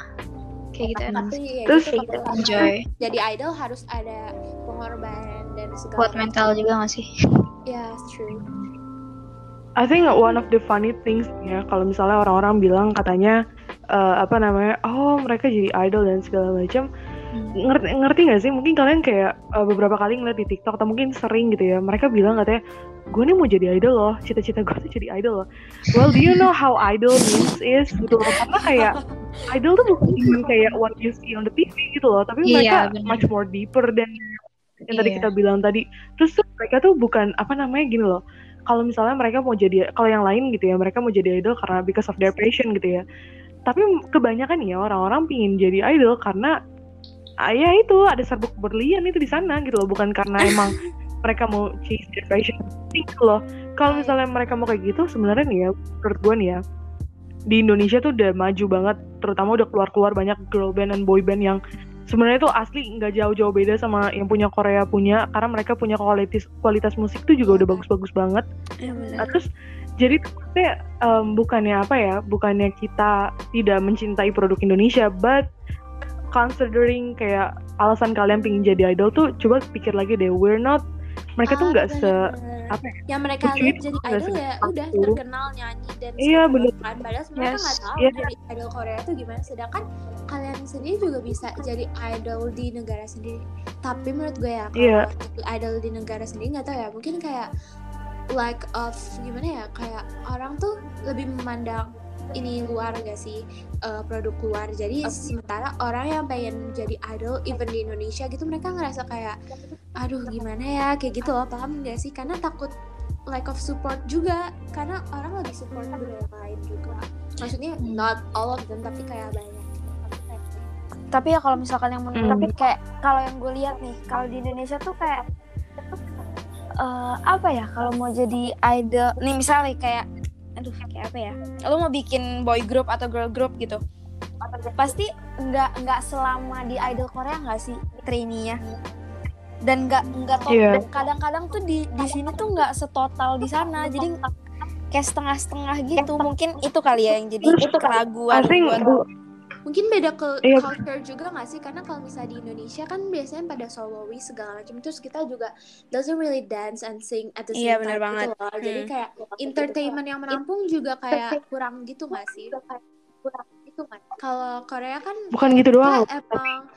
[SPEAKER 2] Kayak gitu enak.
[SPEAKER 3] tapi ya
[SPEAKER 1] Terus-
[SPEAKER 3] gitu,
[SPEAKER 2] enjoy.
[SPEAKER 3] jadi idol harus ada pengorbanan dan segala
[SPEAKER 2] buat mental juga gak sih?
[SPEAKER 3] Ya true.
[SPEAKER 1] I think one of the funny things ya kalau misalnya orang-orang bilang katanya eh, apa namanya oh mereka jadi idol dan segala macam ngerti ngerti nggak sih? Mungkin kalian kayak eh, beberapa kali ngeliat di TikTok atau mungkin sering gitu ya mereka bilang katanya gue nih mau jadi idol loh cita-cita gue tuh jadi idol loh. Well do you know how idol means is gitu loh karena kayak idol tuh bukan cuma kayak what you see on the TV gitu loh tapi
[SPEAKER 2] Iya,
[SPEAKER 1] mereka
[SPEAKER 2] bener.
[SPEAKER 1] much more deeper dan yang tadi
[SPEAKER 2] Iya.
[SPEAKER 1] kita bilang tadi. Terus tuh mereka tuh bukan apa namanya gini loh. Kalau misalnya mereka mau jadi kalau yang lain gitu ya mereka mau jadi idol karena because of their passion gitu ya. Tapi kebanyakan ya orang-orang pingin jadi idol karena ah, ya itu ada serbuk berlian itu di sana gitu loh. Bukan karena emang mereka mau chase their passion. Gitu loh. Kalau misalnya mereka mau kayak gitu sebenarnya nih ya menurut gue nih ya di Indonesia tuh udah maju banget. Terutama udah keluar-keluar banyak girl band dan boy band yang sebenarnya tuh asli nggak jauh-jauh beda sama yang punya Korea punya karena mereka punya kualitas kualitas musik tuh juga udah bagus-bagus banget
[SPEAKER 4] benar.
[SPEAKER 1] Nah, terus jadi tuh maksudnya, em, bukannya apa ya bukannya kita tidak mencintai produk Indonesia but considering kayak alasan kalian pengen jadi idol tuh coba pikir lagi deh we're not mereka tuh
[SPEAKER 3] Ah,
[SPEAKER 1] nggak se apa ya
[SPEAKER 3] yang mereka lihat jadi idol ya udah terkenal nyanyi dan
[SPEAKER 1] Iya, bener.
[SPEAKER 3] macam. padahal mereka
[SPEAKER 2] Yes.
[SPEAKER 3] nggak tahu
[SPEAKER 1] Iya.
[SPEAKER 3] jadi idol Korea tuh gimana sedangkan kalian sendiri juga bisa jadi idol di negara sendiri tapi menurut gue ya kalau jadi idol di negara sendiri nggak tahu ya mungkin kayak lack of gimana ya kayak orang tuh lebih memandang ini luar gak sih eh, produk luar. Jadi sementara orang yang pengen jadi idol even di Indonesia gitu mereka ngerasa kayak aduh gimana ya? Kayak gitu loh paham gak sih? Karena takut lack of support juga karena orang lebih support budaya lain juga. Maksudnya not all of them tapi kayak banyak.
[SPEAKER 4] Tapi ya kalau misalkan yang menurut
[SPEAKER 1] Hmm.
[SPEAKER 4] kayak kalau yang gue lihat nih, kalau di Indonesia tuh kayak eh, apa ya? Kalau mau jadi idol, nih misalnya kayak aduh kayak apa ya? Lo mau bikin boy group atau girl group gitu. Pasti nggak nggak selama di idol Korea nggak sih trainee-nya? Dan nggak nggak
[SPEAKER 1] Iya.
[SPEAKER 4] kadang-kadang tuh di di sini tuh nggak setotal di sana. Jadi kayak setengah-setengah gitu. Mungkin itu kali ya yang jadi keraguan
[SPEAKER 1] I think
[SPEAKER 4] buat
[SPEAKER 1] bu-
[SPEAKER 3] mungkin beda ke
[SPEAKER 1] Iya.
[SPEAKER 3] culture juga gak sih karena kalau misalnya di Indonesia kan biasanya pada soloist segala macam terus kita juga doesn't really dance and sing at the same
[SPEAKER 4] Iya, bener
[SPEAKER 3] time
[SPEAKER 4] banget.
[SPEAKER 3] gitu loh jadi
[SPEAKER 4] Hmm.
[SPEAKER 3] kayak entertainment yang menampung juga kayak kurang gitu gak sih kurang gitu kan kalau Korea kan
[SPEAKER 1] bukan gitu doang
[SPEAKER 3] emang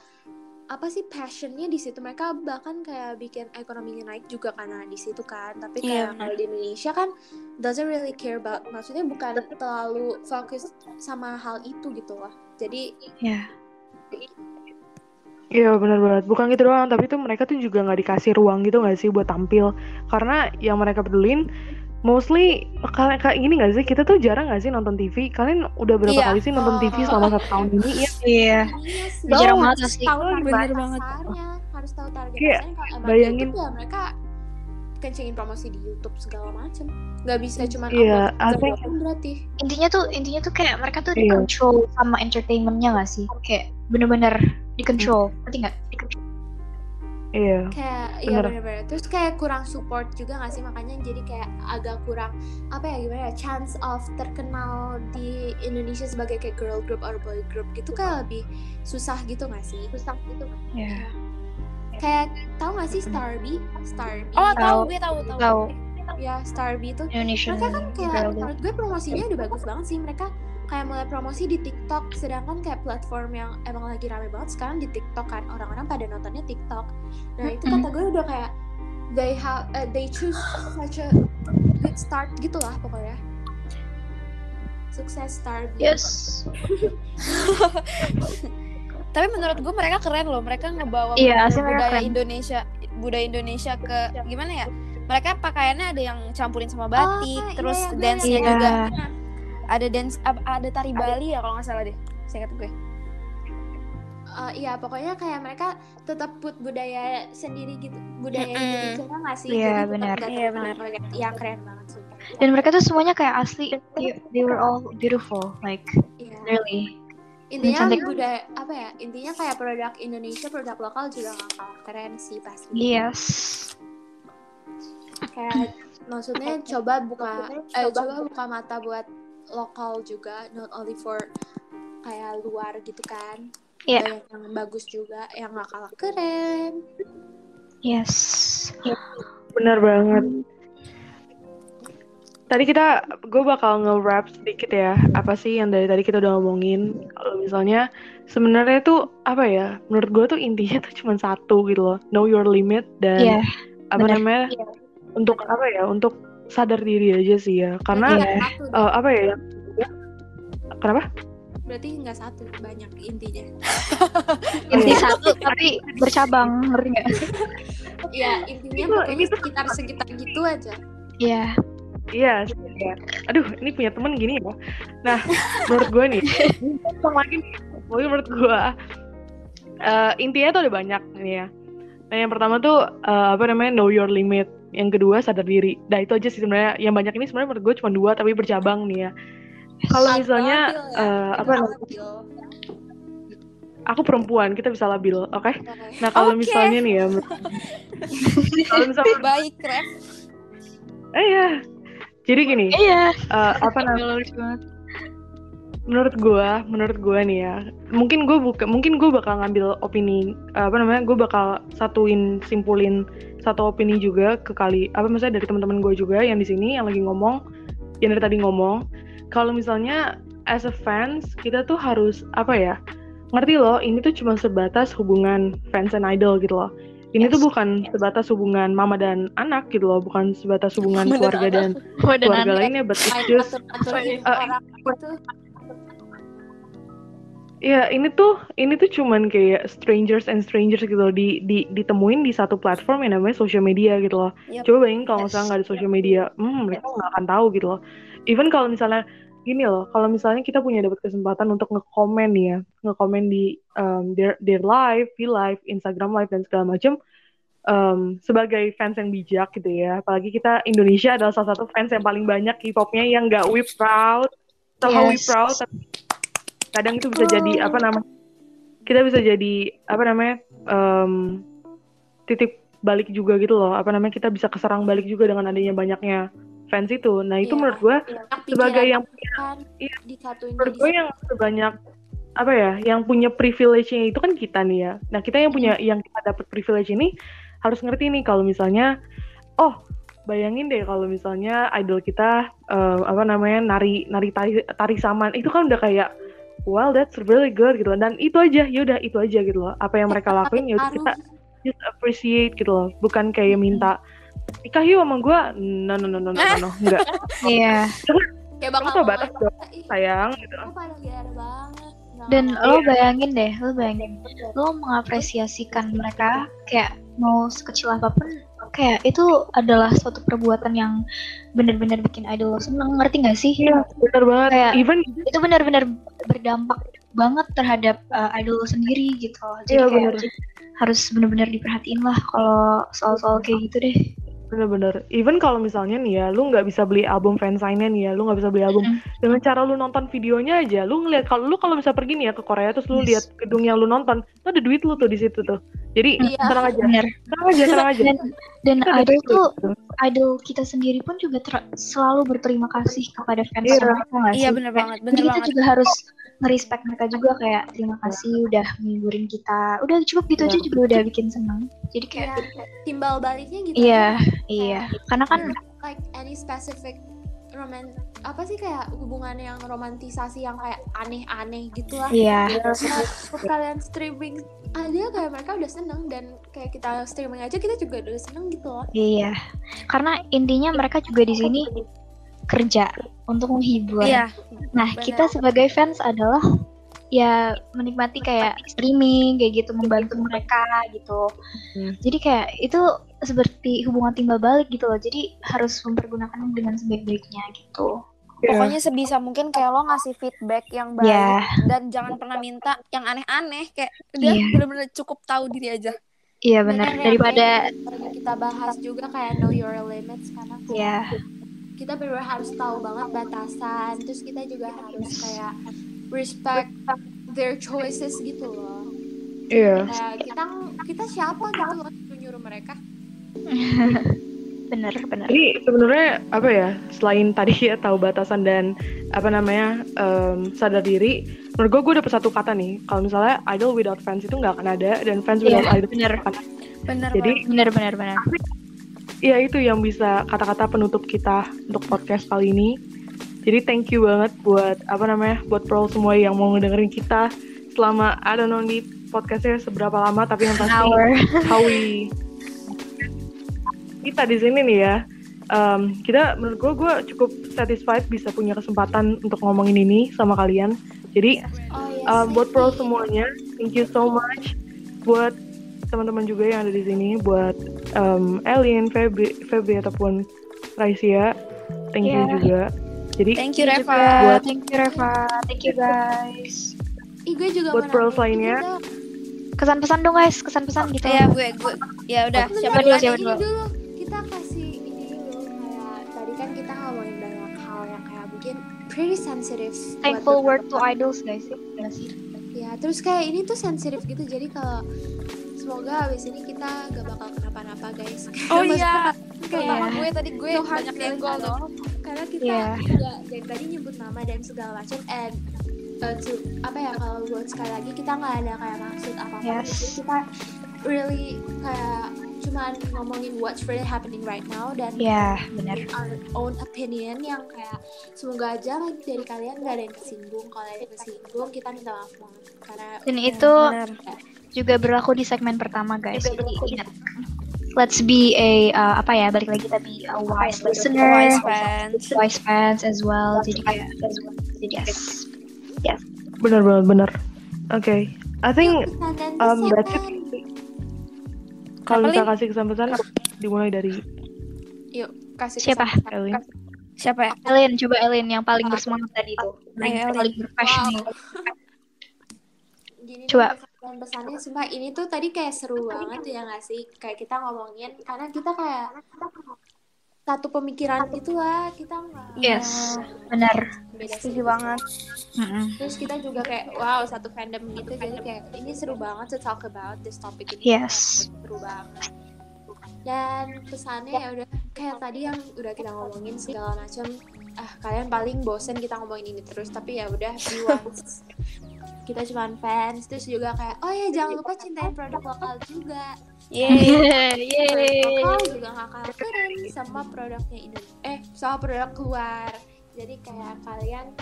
[SPEAKER 3] apa sih passionnya di situ mereka bahkan kayak bikin ekonominya naik juga karena di situ kan tapi
[SPEAKER 4] Iya,
[SPEAKER 3] kayak
[SPEAKER 4] benar.
[SPEAKER 3] kalau di Indonesia kan doesn't really care about maksudnya bukan terlalu fokus sama hal itu gitu loh jadi
[SPEAKER 2] Ya.
[SPEAKER 1] Iya benar banget. Bukan gitu doang, tapi tuh mereka tuh juga nggak dikasih ruang gitu nggak sih buat tampil. Karena yang mereka pedulin mostly kalian kayak gini nggak sih? Kita tuh jarang nggak sih nonton TV? Kalian udah berapa
[SPEAKER 4] Iya.
[SPEAKER 1] kali sih nonton TV selama satu tahun ini? Iya.
[SPEAKER 2] Iya.
[SPEAKER 3] Iya.
[SPEAKER 2] Jarang
[SPEAKER 3] Harus
[SPEAKER 2] banget sih.
[SPEAKER 3] Tahu
[SPEAKER 4] Bener banget.
[SPEAKER 3] pasarnya, harus tahu target
[SPEAKER 1] Iya,
[SPEAKER 3] pasarnya kalau emang
[SPEAKER 1] bayangin.
[SPEAKER 3] itu ya mereka kencengin promosi di YouTube segala macem. Gak bisa cuma
[SPEAKER 1] Iya, I
[SPEAKER 3] upload
[SPEAKER 1] think-
[SPEAKER 3] berarti.
[SPEAKER 2] Intinya tuh intinya tuh kayak mereka tuh
[SPEAKER 1] Iya.
[SPEAKER 2] dikontrol sama entertainmentnya gak sih? Kayak bener-bener dikontrol. Ngerti nggak? Dikontrol.
[SPEAKER 1] Iya.
[SPEAKER 3] Kayak iya
[SPEAKER 1] Bener.
[SPEAKER 3] bener-bener. Terus kayak kurang support juga gak sih makanya jadi kayak agak kurang apa ya gimana ya chance of terkenal di Indonesia sebagai kayak girl group or boy group gitu kayak lebih susah gitu gak sih? Susah gitu.
[SPEAKER 2] Iya.
[SPEAKER 3] Kayak tahu gak sih Starby? Starby.
[SPEAKER 4] Oh, tahu
[SPEAKER 2] Tahu.
[SPEAKER 4] gue tahu tahu.
[SPEAKER 2] Tahu.
[SPEAKER 3] Ya Starby tuh
[SPEAKER 2] Indonesian
[SPEAKER 3] mereka kan kayak
[SPEAKER 2] group.
[SPEAKER 3] menurut gue promosinya udah bagus banget sih mereka kayak mulai promosi di TikTok sedangkan kayak platform yang emang lagi rame banget sekarang di TikTok kan orang-orang pada nontonnya TikTok nah itu kata gue udah kayak they have uh, they choose such a good start gitu lah pokoknya sukses start
[SPEAKER 2] Yes.
[SPEAKER 4] Tapi menurut gue mereka keren loh. Mereka ngebawa
[SPEAKER 2] Iya,
[SPEAKER 4] budaya-
[SPEAKER 2] keren.
[SPEAKER 4] Indonesia, budaya Indonesia ke gimana ya? Mereka pakaiannya ada yang campurin sama batik,
[SPEAKER 3] iya,
[SPEAKER 4] terus
[SPEAKER 3] iya,
[SPEAKER 4] dance-nya
[SPEAKER 2] Iya.
[SPEAKER 4] juga ada dance ada tari Bali ya kalau nggak salah deh. Saya ingat gue.
[SPEAKER 3] Uh, iya pokoknya kayak mereka tetap put budaya sendiri gitu budaya
[SPEAKER 4] Mm-mm.
[SPEAKER 3] Indonesia nggak sih
[SPEAKER 2] Iya,
[SPEAKER 3] Jadi tetap
[SPEAKER 2] benar.
[SPEAKER 4] Iya, benar.
[SPEAKER 3] Iya keren banget sih
[SPEAKER 2] Dan mereka tuh semuanya kayak asli. They, they were all beautiful. Like
[SPEAKER 3] iya
[SPEAKER 2] really.
[SPEAKER 3] Intinya
[SPEAKER 2] Cantik.
[SPEAKER 3] budaya apa ya intinya kayak produk Indonesia produk lokal juga nggak kalah keren sih pasti
[SPEAKER 2] Yes.
[SPEAKER 3] kayak maksudnya coba buka eh coba buka mata buat lokal juga not only for kayak luar gitu kan
[SPEAKER 2] Iya.
[SPEAKER 3] banyak yang bagus juga yang nggak kalah keren
[SPEAKER 2] Yes.
[SPEAKER 1] Benar banget. Tadi kita, gue bakal nge-wrap sedikit ya, apa sih yang dari tadi kita udah ngomongin. Kalau misalnya, sebenarnya tuh, apa ya, menurut gue tuh intinya tuh cuma satu gitu loh. Know your limit, dan
[SPEAKER 2] Iya.
[SPEAKER 1] apa
[SPEAKER 2] benar.
[SPEAKER 1] namanya, untuk apa ya, untuk sadar diri aja sih ya. Karena,
[SPEAKER 2] Iya.
[SPEAKER 3] Satu dong.
[SPEAKER 1] eh, apa ya, kenapa?
[SPEAKER 3] berarti nggak satu banyak intinya
[SPEAKER 2] Inti
[SPEAKER 1] Iya.
[SPEAKER 2] satu tapi bercabang, ngerti nggak?
[SPEAKER 3] ya intinya
[SPEAKER 1] Itu-
[SPEAKER 3] pokoknya
[SPEAKER 1] ini tuh-
[SPEAKER 3] sekitar sekitar gitu aja
[SPEAKER 2] Iya.
[SPEAKER 1] Iya, ya. Aduh, ini punya temen gini ya. Nah, menurut gue nih, sama lagi nih, menurut gue, eh, intinya tuh ada banyak nih ya. Nah, yang pertama tuh eh, apa namanya know your limit. Yang kedua sadar diri. Nah itu aja sih sebenarnya. Yang banyak ini sebenarnya menurut gue cuma dua tapi bercabang nih ya. kalau misalnya
[SPEAKER 3] ya, kita
[SPEAKER 1] apa namanya? Aku perempuan, kita bisa labil, oke? Nah kalau
[SPEAKER 4] Oke.
[SPEAKER 1] misalnya nih ya, kalau misalnya,
[SPEAKER 4] Baik, Ref.
[SPEAKER 1] eh ya, jadi gini,
[SPEAKER 2] Iya.
[SPEAKER 1] eh, apa namanya? menurut gua menurut gua nih ya mungkin gua buka mungkin gua bakal ngambil opini eh, apa namanya gua bakal satuin simpulin satu opini juga ke kali apa misalnya dari teman-teman gua juga yang di sini yang lagi ngomong yang dari tadi ngomong kalau misalnya as a fans kita tuh harus apa ya ngerti loh ini tuh cuma sebatas hubungan fans and idol gitu loh ini tuh
[SPEAKER 2] Yes,
[SPEAKER 1] bukan
[SPEAKER 2] yes.
[SPEAKER 1] sebatas hubungan mama dan anak gitu loh bukan sebatas hubungan
[SPEAKER 4] Mama
[SPEAKER 1] keluarga dan
[SPEAKER 2] dan
[SPEAKER 1] keluarga lainnya but it's just
[SPEAKER 3] gitu.
[SPEAKER 1] Ya ini tuh ini tuh cuman kayak strangers and strangers gitu loh di, di ditemuin di satu platform yang namanya social media gitu loh.
[SPEAKER 4] Yep.
[SPEAKER 1] Coba bayangin kalau misalnya nggak ada social media, hmm, mereka nggak akan tahu gitu loh. Even kalau misalnya gini loh, kalau misalnya kita punya dapat kesempatan untuk ngekomen nih ya, ngekomen di um, their their live, V live, Instagram live dan segala macam. um, sebagai fans yang bijak gitu ya, apalagi kita Indonesia adalah salah satu fans yang paling banyak K-popnya yang nggak we proud, somehow we
[SPEAKER 2] Yes.
[SPEAKER 1] proud, tapi kadang itu bisa jadi apa namanya kita bisa jadi apa namanya em, titik balik juga gitu loh apa namanya kita bisa keserang balik juga dengan adanya banyaknya fans itu. Nah itu
[SPEAKER 3] Iya.
[SPEAKER 1] menurut gue
[SPEAKER 3] Yang
[SPEAKER 1] sebagai yang
[SPEAKER 3] kan
[SPEAKER 1] Iya. menurut gue yang sebanyak apa ya yang punya privilege-nya itu kan kita nih ya. Nah kita yang punya yang kita dapat privilege ini harus ngerti nih kalau misalnya oh bayangin deh kalau misalnya idol kita eh, apa namanya nari nari tari, tari saman. Itu kan udah kayak well that's really good gitu loh. Dan itu aja ya udah itu aja gitu loh. Apa yang mereka lakuin ya kita just appreciate gitu loh. Bukan kayak minta nikah yuk sama gue no no no no no no, enggak.
[SPEAKER 2] Iya.
[SPEAKER 3] kayak bakal
[SPEAKER 1] tuh batas dong
[SPEAKER 3] "Ih,
[SPEAKER 1] sayang gitu.
[SPEAKER 3] Banget.
[SPEAKER 2] Dan lo bayangin deh, lo bayangin, lo mengapresiasikan mereka kayak mau sekecil apa pun, kayak itu adalah suatu perbuatan yang benar-benar bikin idol lo seneng, ngerti gak sih?
[SPEAKER 1] iya bener banget.
[SPEAKER 2] Kayak-
[SPEAKER 1] even
[SPEAKER 2] Itu benar-benar berdampak banget terhadap uh, idol lo sendiri gitu. Jadi
[SPEAKER 1] iya
[SPEAKER 2] kayak
[SPEAKER 1] bener.
[SPEAKER 2] harus benar-benar diperhatiin lah kalau soal-soal kayak gitu deh.
[SPEAKER 1] Bener-bener. Even kalau misalnya nih ya, lu nggak bisa beli album fansign-nya nih ya, lu nggak bisa beli album.
[SPEAKER 2] Mm.
[SPEAKER 1] Dengan cara lu nonton videonya aja, lu ngeliat kalau lu kalau bisa pergi nih ya ke Korea terus lu
[SPEAKER 2] Yes.
[SPEAKER 1] lihat gedung yang lu nonton, itu ada duit lu tuh di situ tuh. Jadi
[SPEAKER 3] Iya.
[SPEAKER 1] tenang aja,
[SPEAKER 2] Bener.
[SPEAKER 1] tenang aja, tenang aja.
[SPEAKER 2] Dan dan
[SPEAKER 1] Itu ada
[SPEAKER 2] idol tuh idol kita sendiri pun juga ter- selalu berterima kasih kepada fans
[SPEAKER 1] Iya.
[SPEAKER 2] mereka nggak
[SPEAKER 4] Iya
[SPEAKER 2] sih?
[SPEAKER 4] bener banget,
[SPEAKER 2] Jadi
[SPEAKER 4] bener
[SPEAKER 2] kita
[SPEAKER 4] banget.
[SPEAKER 2] juga harus nge-respect mereka juga kayak terima kasih udah menghiburin kita. Udah cukup gitu
[SPEAKER 1] Iya.
[SPEAKER 2] aja juga udah bikin seneng. Jadi kayak
[SPEAKER 3] Iya, timbal baliknya gitu
[SPEAKER 2] iya,
[SPEAKER 3] aja.
[SPEAKER 2] iya. Karena kan
[SPEAKER 3] like any specific roman apa sih kayak hubungan yang romantisasi yang kayak aneh-aneh gitu lah
[SPEAKER 2] iya,
[SPEAKER 3] Nah, waktu kalian streaming aja kayak mereka udah seneng dan kayak kita streaming aja kita juga udah seneng gitu loh
[SPEAKER 2] iya. Karena intinya mereka juga di sini kerja untuk menghibur.
[SPEAKER 4] Iya,
[SPEAKER 2] Nah,
[SPEAKER 3] benar.
[SPEAKER 2] kita sebagai fans adalah ya menikmati kayak streaming kayak gitu membantu mereka gitu.
[SPEAKER 1] Hmm.
[SPEAKER 2] Jadi kayak itu seperti hubungan timbal balik gitu loh. Jadi harus mempergunakan dengan sebaik-baiknya gitu.
[SPEAKER 1] Iya.
[SPEAKER 4] pokoknya sebisa mungkin kayak lo ngasih feedback yang baik
[SPEAKER 2] Ya,
[SPEAKER 4] dan jangan pernah minta yang aneh-aneh kayak udah
[SPEAKER 2] Iya.
[SPEAKER 4] bener-bener cukup tahu diri aja.
[SPEAKER 2] iya benar.
[SPEAKER 3] Benar
[SPEAKER 2] Daripada
[SPEAKER 3] kita bahas juga kayak know your limits karena kayak
[SPEAKER 2] ya,
[SPEAKER 3] kita benar harus tahu banget batasan terus kita juga harus kayak respect their choices gitu loh
[SPEAKER 1] Iya.
[SPEAKER 3] kayak kita kita siapa gitu loh nyuruh mereka
[SPEAKER 2] benar benar.
[SPEAKER 1] Jadi sebenarnya apa ya selain tadi ya tahu batasan dan apa namanya em, sadar diri, menurut gue gue dapet satu kata nih. Kalau misalnya idol without fans itu nggak akan ada dan fans
[SPEAKER 2] Iya,
[SPEAKER 1] without idol
[SPEAKER 2] bener.
[SPEAKER 1] akan ada.
[SPEAKER 4] Bener
[SPEAKER 1] Jadi
[SPEAKER 2] Benar benar benar.
[SPEAKER 1] Ya itu yang bisa kata-kata penutup kita untuk podcast kali ini. Jadi thank you banget buat apa namanya buat pro semua yang mau ngedengerin kita selama I don't know nih podcastnya seberapa lama tapi yang pasti
[SPEAKER 2] Hour.
[SPEAKER 1] how we kita di sini nih ya em, kita menurut gue gue cukup satisfied bisa punya kesempatan untuk ngomongin ini sama kalian jadi
[SPEAKER 3] oh yes
[SPEAKER 1] uh, buat pro semuanya thank you so much buat teman-teman juga yang ada di sini buat um, Elin, Febri, Febri ataupun Raisia thank you
[SPEAKER 2] Yeah.
[SPEAKER 1] juga jadi
[SPEAKER 4] Thank you. Reva.
[SPEAKER 1] Buat-
[SPEAKER 2] Thank you Reva. Thank you guys.
[SPEAKER 3] Ih, gue juga
[SPEAKER 1] buat
[SPEAKER 3] nambahin
[SPEAKER 1] lainnya.
[SPEAKER 3] juga.
[SPEAKER 2] Kesan-pesan dong guys, kesan-pesan gitu.
[SPEAKER 4] Ya gue gue ya udah
[SPEAKER 3] Bentar,
[SPEAKER 4] siapa
[SPEAKER 2] dulu, siapa dulu?
[SPEAKER 3] dulu kita kasih ini dulu kayak tadi kan kita ngomongin banyak hal yang kayak mungkin pretty sensitive
[SPEAKER 2] Thankful word to idols guys. Iya sih.
[SPEAKER 3] Ya, terus kayak ini tuh sensitif gitu. Jadi kalau semoga abis ini kita gak bakal kenapa-napa guys.
[SPEAKER 4] Oh iya,
[SPEAKER 3] kayak
[SPEAKER 4] gue tadi gue
[SPEAKER 3] No
[SPEAKER 4] banyak tuh.
[SPEAKER 3] all. Karena kita
[SPEAKER 2] Iya.
[SPEAKER 3] juga dari tadi nyebut nama dan segala macam and uh, to- apa ya kalau buat sekali lagi kita nggak ada kayak maksud apa apa
[SPEAKER 2] Yes.
[SPEAKER 3] Jadi kita really kayak cuman ngomongin what's really happening right now dan
[SPEAKER 2] Iya, benar.
[SPEAKER 3] our own opinion yang kayak semoga aja dari kalian gak ada yang kesinggung kalau ada yang kesinggung kita minta maaf banget karena
[SPEAKER 2] Dan itu
[SPEAKER 4] Benar.
[SPEAKER 2] Juga berlaku di segmen pertama guys. Jadi ingat. Let's be a uh, apa ya balik lagi tapi a wise listener,
[SPEAKER 4] Wise fans.
[SPEAKER 2] wise fans as well. Jadi kayak jadi yes.
[SPEAKER 1] Bener banget bener. Oke, I think um, that's it. Kalau bisa
[SPEAKER 4] Lin?
[SPEAKER 1] kasih kesan-pesan dimulai dari
[SPEAKER 3] yuk kasih
[SPEAKER 2] Siapa?
[SPEAKER 1] Elin.
[SPEAKER 4] Siapa ya?
[SPEAKER 2] Elin, coba Elin yang paling bersemangat tadi itu. Yang paling berpassionate.
[SPEAKER 3] Gini
[SPEAKER 2] Coba.
[SPEAKER 3] Pesannya sumpah ini tuh tadi kayak seru banget ya nggak sih? Kayak kita ngomongin karena kita kayak satu pemikiran gitu lah kita nggak
[SPEAKER 2] Yes, benar.
[SPEAKER 3] beda
[SPEAKER 4] Setuju
[SPEAKER 3] sih.
[SPEAKER 4] banget.
[SPEAKER 3] Terus kita juga kayak wow satu fandom gitu. Jadi kayak ini seru banget to talk about this topic ini.
[SPEAKER 2] Yes.
[SPEAKER 3] seru banget. Dan pesannya ya udah kayak tadi yang udah kita ngomongin segala macam ah kalian paling bosen kita ngomongin ini terus. Tapi ya udah be once kita cuman fans terus juga kayak oh ya jangan lupa cintain produk lokal juga.
[SPEAKER 4] Yeay.
[SPEAKER 2] Yeay.
[SPEAKER 3] lokal juga gak kalah keren sama produknya ini eh sama produk luar. Jadi kayak kalian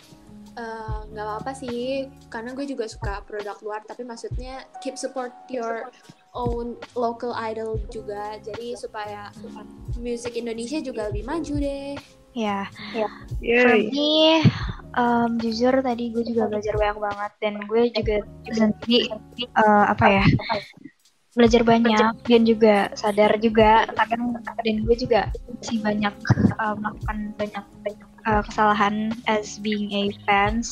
[SPEAKER 3] eh, nggak apa-apa sih karena gue juga suka produk luar tapi maksudnya keep support your own local idol juga. Jadi supaya musik Indonesia juga lebih maju deh
[SPEAKER 2] Ya, for
[SPEAKER 1] Yay.
[SPEAKER 2] me, um, jujur tadi gue juga belajar banyak banget dan gue juga sendiri uh, apa ya belajar banyak dan juga sadar juga akan dan gue juga masih banyak uh, melakukan banyak banyak uh, kesalahan as being a fans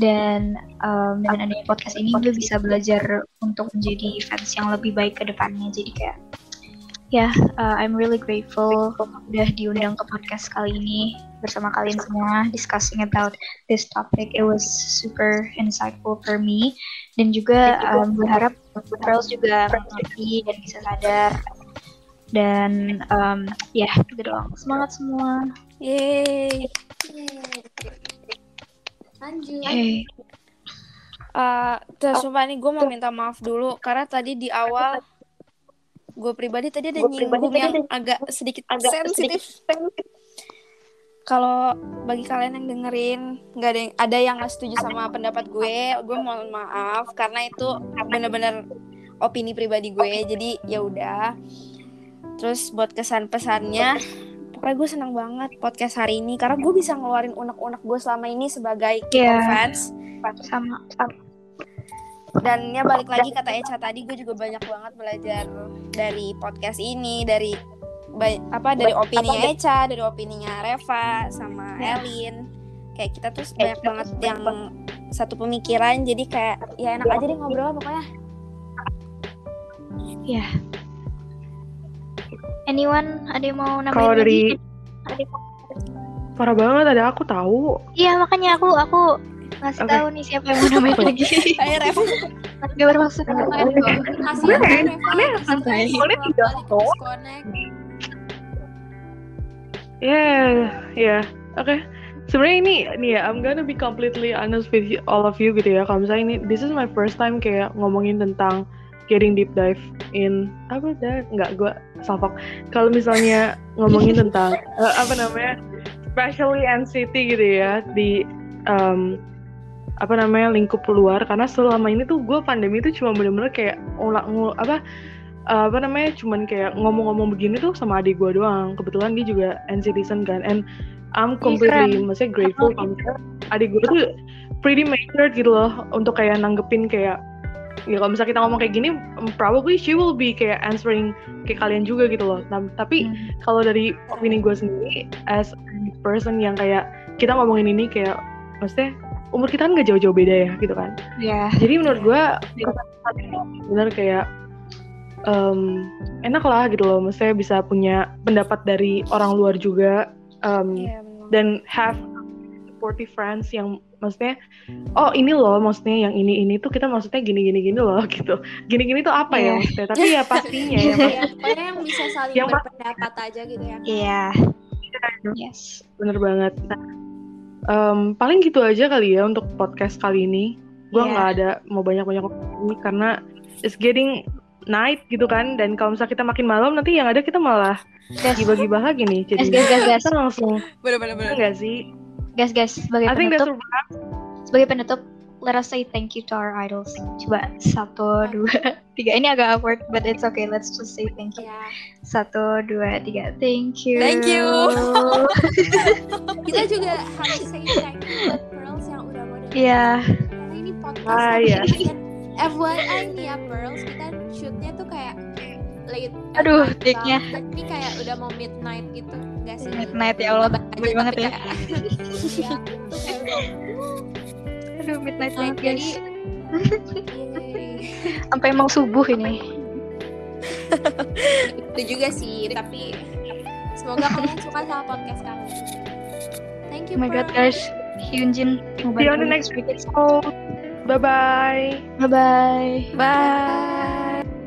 [SPEAKER 2] dan um, dengan adanya podcast ini gue bisa belajar untuk menjadi fans yang lebih baik ke depannya. Jadi kayak ya uh, I'm really grateful udah diundang ke podcast kali ini bersama kalian semua discussing about this topic. It was super insightful for me dan juga um, gue harap girls juga mengerti dan bisa sadar dan um, ya gitu doang. Semangat semua.
[SPEAKER 4] Yeay.
[SPEAKER 3] Yeay. lanjut
[SPEAKER 2] Hey.
[SPEAKER 4] Eh, terus sumpah nih gue mau minta maaf dulu karena tadi di awal gue pribadi tadi ada nyinggung yang agak sedikit sensitif. Kalau bagi kalian yang dengerin nggak ada yang ada yang nggak setuju sama pendapat gue, gue mohon maaf karena itu bener-bener opini pribadi gue. Jadi ya udah. Terus buat kesan pesannya, pokoknya gue senang banget podcast hari ini karena gue bisa ngeluarin unek-unek gue selama ini sebagai
[SPEAKER 2] Yeah.
[SPEAKER 4] fans
[SPEAKER 2] Sama, sama.
[SPEAKER 4] Dan ya balik lagi kata Echa tadi gue juga banyak banget belajar dari podcast ini dari apa dari opininya Echa dari opininya Reva sama Elin. Kayak kita tuh banyak banget yang satu pemikiran jadi kayak ya enak aja deh ngobrol pokoknya.
[SPEAKER 2] Anyone ada yang mau nambahin
[SPEAKER 1] Kalau dari
[SPEAKER 2] lagi? Ada yang mau-
[SPEAKER 1] parah banget ada aku tahu.
[SPEAKER 2] Iya makanya aku aku ngasih
[SPEAKER 1] Oke.
[SPEAKER 2] tahu nih siapa yang mau nambahin lagi.
[SPEAKER 4] ayo Reva
[SPEAKER 2] Gak bermaksud kok.
[SPEAKER 3] ya, Reva
[SPEAKER 2] Santai.
[SPEAKER 1] Boleh tidak,
[SPEAKER 3] disconnect
[SPEAKER 1] Ya, ya, oke. Sebenarnya ini, nih ya, I'm gonna be completely honest with you, all of you gitu ya. Kalau misalnya ini, this is my first time kayak ngomongin tentang getting deep dive in apa dah? Nggak, gue salfok. Kalau misalnya ngomongin tentang eh, apa namanya, especially NCT gitu ya di um, apa namanya lingkup luar karena selama ini tuh gue pandemi itu cuma bener-bener kayak ulang ngul apa eh, apa namanya cuman kayak ngomong-ngomong begini tuh sama adik gue doang kebetulan dia juga NCTzen kan and I'm completely
[SPEAKER 2] keren.
[SPEAKER 1] maksudnya grateful misalnya adik gue tuh pretty matured gitu loh untuk kayak nanggepin kayak ya kalau misalnya kita ngomong kayak gini probably she will be kayak answering kayak kalian juga gitu loh nah, tapi
[SPEAKER 2] Hmm.
[SPEAKER 1] kalau dari opini gue sendiri as a person yang kayak kita ngomongin ini kayak maksudnya umur kita kan gak jauh-jauh beda ya gitu kan
[SPEAKER 2] Ya.
[SPEAKER 1] jadi menurut gue bener kayak em, enak lah gitu loh maksudnya bisa punya pendapat dari orang luar juga em,
[SPEAKER 4] Iya, bener.
[SPEAKER 1] dan have supportive friends yang maksudnya oh ini loh maksudnya yang ini ini tuh kita maksudnya gini gini gini loh gitu gini gini tuh apa ya
[SPEAKER 2] Iya.
[SPEAKER 1] maksudnya tapi ya pastinya ya
[SPEAKER 3] ya pokoknya yang bisa saling
[SPEAKER 1] Yang
[SPEAKER 3] berpendapat aja gitu ya
[SPEAKER 2] Iya. Yes.
[SPEAKER 1] bener banget Nah, em, paling gitu aja kali ya untuk podcast kali ini. Gue
[SPEAKER 2] Iya.
[SPEAKER 1] nggak ada mau banyak banyak ini karena it's getting night gitu kan. Dan kalau misalnya kita makin malam nanti yang ada kita malah gibah-gibah lagi nih jadi
[SPEAKER 2] guys, guys, guys, guys,
[SPEAKER 1] kita langsung
[SPEAKER 4] Bener-bener.
[SPEAKER 1] enggak sih?
[SPEAKER 2] Guys, guys, sebagai
[SPEAKER 1] I
[SPEAKER 2] penutup, sebagai penutup, let us say thank you to our idols. Coba satu, dua, tiga. Ini agak awkward, but it's okay. Let's just say thank you. Satu, dua, tiga. Thank you.
[SPEAKER 4] Thank you.
[SPEAKER 3] kita juga harus say thank you buat Pearls yang udah mau
[SPEAKER 2] Iya.
[SPEAKER 3] Karena ini podcast
[SPEAKER 1] Ah,
[SPEAKER 3] tapi
[SPEAKER 1] iya.
[SPEAKER 3] kan FYI nih ya Pearls kita shootnya tuh kayak late at
[SPEAKER 2] Aduh, take-nya.
[SPEAKER 3] banget. Ini kayak udah mau midnight gitu Gak sih?
[SPEAKER 2] Midnight, ya Allah, baik banget
[SPEAKER 3] tapi
[SPEAKER 2] ya. Aduh, midnight
[SPEAKER 3] midnight
[SPEAKER 2] banget
[SPEAKER 3] Jadi.
[SPEAKER 2] Sampai emang subuh ini.
[SPEAKER 3] Itu juga sih Tapi Semoga kalian suka sama podcast kami Thank you
[SPEAKER 2] Oh my god, guys. Hyunjin.
[SPEAKER 1] see you on the next episode bye bye
[SPEAKER 2] Bye bye.
[SPEAKER 4] Bye.